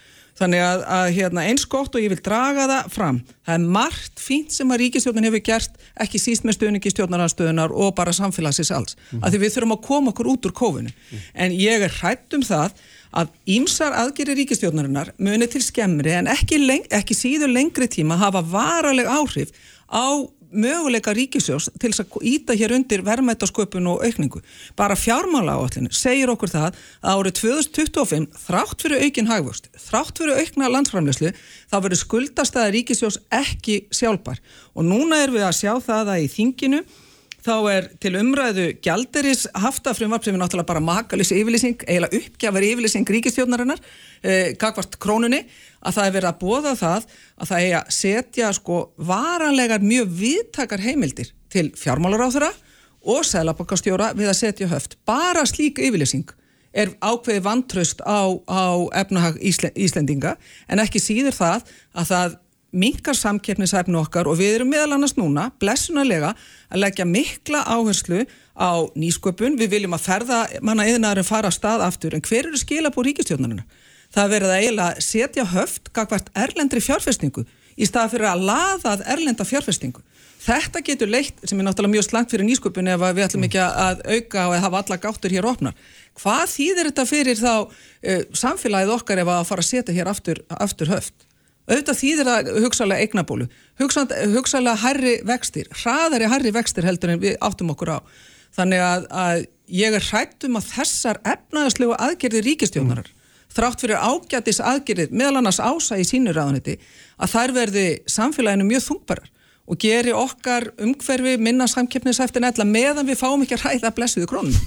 Þannig að, að hérna, eins gott og ég vil draga það fram. Það er margt fínt sem að ríkistjórnun hefur gert, ekki síst með stöðningi stjórnarhanstöðunar og bara samfélagsins alls. Mm. Af því við þurfum að koma okkur út úr kófinu. Mm. En ég er hrætt um það að ímsar aðgeri ríkistjórnarinnar muni til skemmri en ekki, leng, ekki síður lengri tíma hafa varaleg áhrif á möguleika ríkisjós til þess að íta hér undir verðmættasköpun og aukningu. Bara fjármála áallinu segir okkur það að árið 2025 þrátt fyrir aukin hagvöxt, þrátt fyrir aukna landsframlöslu, þá verður skuldastæða ríkisjós ekki sjálfbar. Og núna er við að sjá það að í þinginu þá er til umræðu gjalderis haftafrumvarp sem er náttúrulega bara makalýs yfirlýsing, eiginlega uppgjafar yfirlýsing ríkistjórnarinnar, eh, kakvart krónunni, að það er verið að bóða það að það er að setja sko varanlegar mjög viðtakar heimildir til fjármálaráþura og sælapokastjóra við að setja höft. Bara slík yfirlýsing er ákveði vantraust á, á efnahag Íslendinga en ekki síður það að það minkar samkeppnisæfnu okkar og við erum meðal annars núna, blessunarlega, að leggja mikla áherslu á nýsköpun. Við viljum að ferða manna eðnaðurinn fara að stað aftur, en hver eru skila búið ríkistjónarina? Það verður að eiginlega setja höft gagvart erlendri fjárfestingu í stað fyrir að laðað erlenda fjárfestingu. Þetta getur leitt, sem er náttúrulega mjög slangt fyrir nýsköpun ef við ætlum ekki að auka og að hafa alla gáttur hér opnar. Hvað þýðir þetta fyrir þá uh, samfélagið okkar ef að fara að setja hér aftur, aftur höft? auðvitað þýðir það hugsalega eignabólu hugsalega herri vextir hraðari herri vextir heldur en við áttum okkur á þannig að, að ég er hrætt um að þessar efnaðarslegu aðgerðir ríkistjónarar mm. Þrátt fyrir ágætis aðgerðir meðal annars ása í sínur ráðaniti að þær verði samfélaginu mjög þungbarar og geri okkar umhverfi minna samkeppnisæftin eða meðan við fáum ekki að ræða blessuðu krónum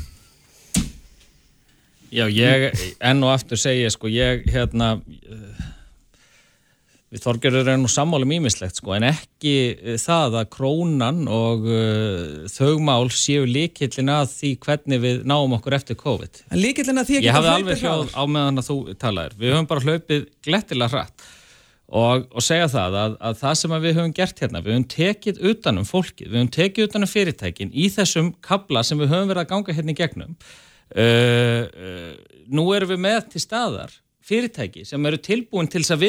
Já, ég enn og aftur segja sko, ég hérna Við þorgerður erum nú sammálum ímislegt sko, en ekki uh, það að krónan og uh, þaugmál séu líkillin að því hvernig við náum okkur eftir COVID. En líkillin að því ekki að hlaupið hraðar? Ég hafði alveg hljóð á meðan að þú talaðir. Við höfum bara hlaupið glettilega hratt og, og segja það að, að það sem við höfum gert hérna, við höfum tekið utanum fólkið, við höfum tekið utanum fyrirtækin í þessum kabla sem við höfum verið að ganga hérna í gegnum. Uh, nú erum við með til staðar fyrirtæki sem eru tilbúin til að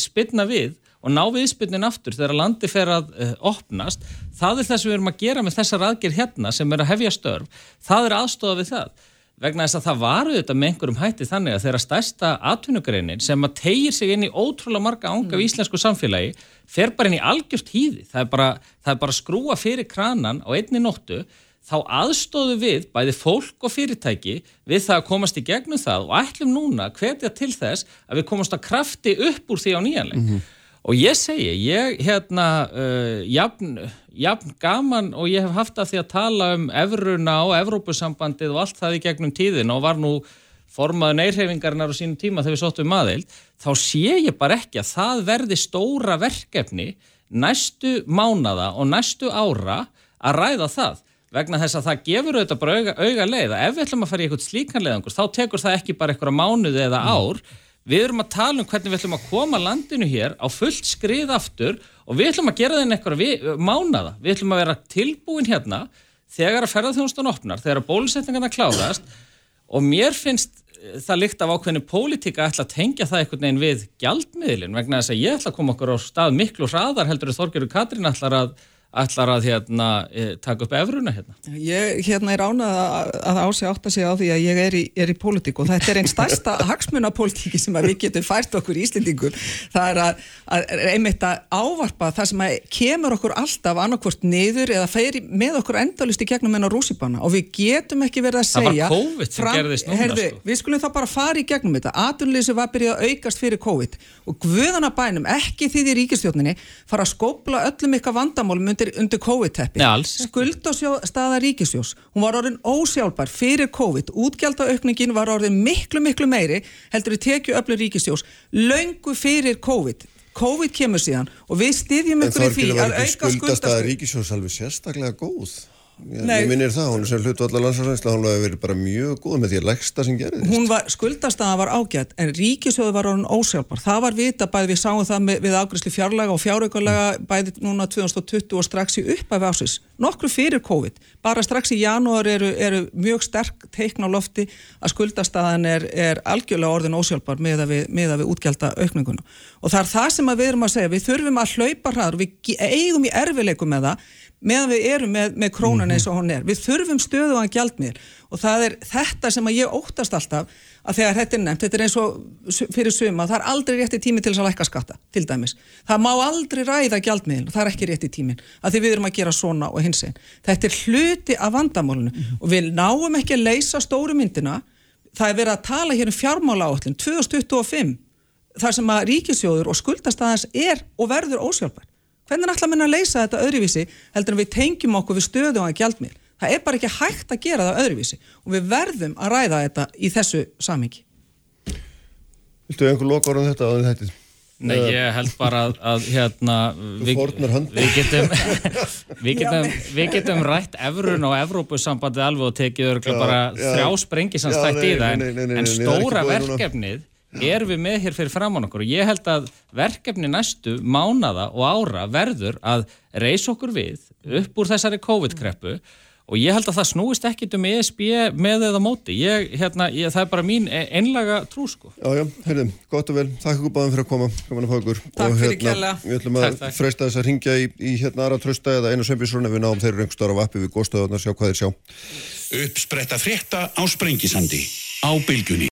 spilna við og ná viðspilnin aftur þegar landi fer að uh, opnast, það er það sem við erum að gera með þessar aðgerð hérna sem er að hefja störf, það er aðstofa við það. Vegna þess að það varu þetta með einhverjum hætti þannig að þeirra stærsta atvinnugreinin sem að tegir sig inn í ótrúlega marga ánga mm. í íslensku samfélagi fer bara inn í algjört hýði, það er bara, það er bara skrúa fyrir kranan á einni nóttu þá aðstóðu við bæði fólk og fyrirtæki við það að komast í gegnum það og ætlum núna hvetja til þess að við komast að krafti upp úr því á nýjanleik. Mm -hmm. Og ég segi, ég hérna, uh, jafn, jafn gaman og ég hef haft að því að tala um Evruna og Evrópusambandið og allt það í gegnum tíðin og var nú formaðu neyrhefingarnar á sínum tíma þegar við sóttum aðeild, þá sé ég bara ekki að það verði stóra verkefni næstu mánada og næstu ára að ræða það vegna þess að það gefur auðvitað bara auga, auga leið að ef við ætlum að fara í eitthvað slíkan leiðangur þá tekur það ekki bara eitthvað mánuði eða mm. ár mm. við erum að tala um hvernig við ætlum að koma landinu hér á fullt skrið aftur og við ætlum að gera inn eitthvað mánada við ætlum að vera tilbúin hérna þegar að ferðarþjónustan opnar, þegar að bólusetningarna kláðast og mér finnst eh, það líkt af ákveðinu pólitíka að ætla að tengja það einhvern veginn við gjaldmiðlin vegna þess að ég ætla að koma okkur á stað miklu hraðar heldur Þorgerur Katrín ætlar að ætlar að hérna, eh, taka upp efruna hérna. Ég hérna er ánað að, að ási átt að segja á því að ég er í, er í pólitík og þetta er einn stærsta hagsmunapólitíki sem við getum fært okkur í Íslendingur það er að, að einmitt að ávarpa það sem kemur okkur alltaf annarkvort niður eða feiri með okkur endalist í gegnum enn á rússipanna og við getum ekki verið að segja Það var COVID sem fram, gerðist núna herði, sko. Við skulum þá bara fara í gegnum þetta Atunleysu var byrjað að aukast fyrir COVID og guðanabænum, ekki undir, undir COVID-teppi. Skuld og staða ríkisjós, hún var orðin ósjálfbar fyrir COVID, útgjaldaaukningin var orðin miklu miklu meiri heldur við tekju öflur ríkisjós, laungu fyrir COVID. COVID kemur síðan og við styðjum ykkur í því að auka skuldastaða. En þá er ekki skuldastaða ríkisjós alveg sérstaklega góð. Ég minnir það, hún er sem hlutu allar landsarrænsla, hún hefur verið bara mjög góð með því að leggsta sem gerðist. Hún var, skuldastaða var ágætt, en ríkisjóðu var orðin ósjálfbar. Það var vita bæði við sáum það með, við ágræsli fjárlega og fjáraugulega bæði núna 2020 og strax í uppæfi ásins. Nokkru fyrir COVID, bara strax í janúar eru, eru mjög sterk teikn á lofti að skuldastaðan er, er algjörlega orðin ósjálfbar með að við, við útgjálta aukninguna. Og það er það sem við erum að segja, við meðan við erum með, með krónan eins og hún er. Við þurfum stöðu að gjaldmiðl og það er þetta sem að ég óttast alltaf að þegar þetta er nefnt, þetta er eins og fyrir suma, það er aldrei rétti tími til þess að lækka skatta, til dæmis. Það má aldrei ræða gjaldmiðl, það er ekki rétti tímin að því við erum að gera svona og hins einn. Þetta er hluti af vandamálunu mm -hmm. og við náum ekki að leysa stóru myndina, það er verið að tala hér um fjármála áallin 2025, þar sem að ríkisjóður og skuldastæðans er og verður ósjálfbær. Hvernig ætla menn að leysa þetta öðruvísi heldur en við tengjum okkur við stöðu á að gjaldmil? Það er bara ekki hægt að gera það öðruvísi og við verðum að ræða þetta í þessu samhengi. Viltu einhver loka ára um þetta á þetta? Nei, ég held bara að, að hérna, við, við, getum, við, getum, við getum rætt efrun og Evrópusambandi alveg og tekið bara já, þrjá sprengisanstætt í það en, en stóra verkefnið erum við með hér fyrir framann okkur og ég held að verkefni næstu mánada og ára verður að reysa okkur við upp úr þessari COVID-kreppu og ég held að það snúist ekkit um ESB með eða móti, ég, hérna, ég, það er bara mín e- einlaga trú sko. Já, já, heyrðum, gott og vel, takk ykkur báðum fyrir að koma, komin að fá ykkur. Takk fyrir kjalla. Hérna, við ætlum að freysta þess að ringja í, í hérna aðra trösta eða einu sömbísrún ef við náum þeirri rengstar á appi við góðstöðunar, sjá hvað þeir sjá. Uppspretta frétta á Sprengisandi á bylgunni.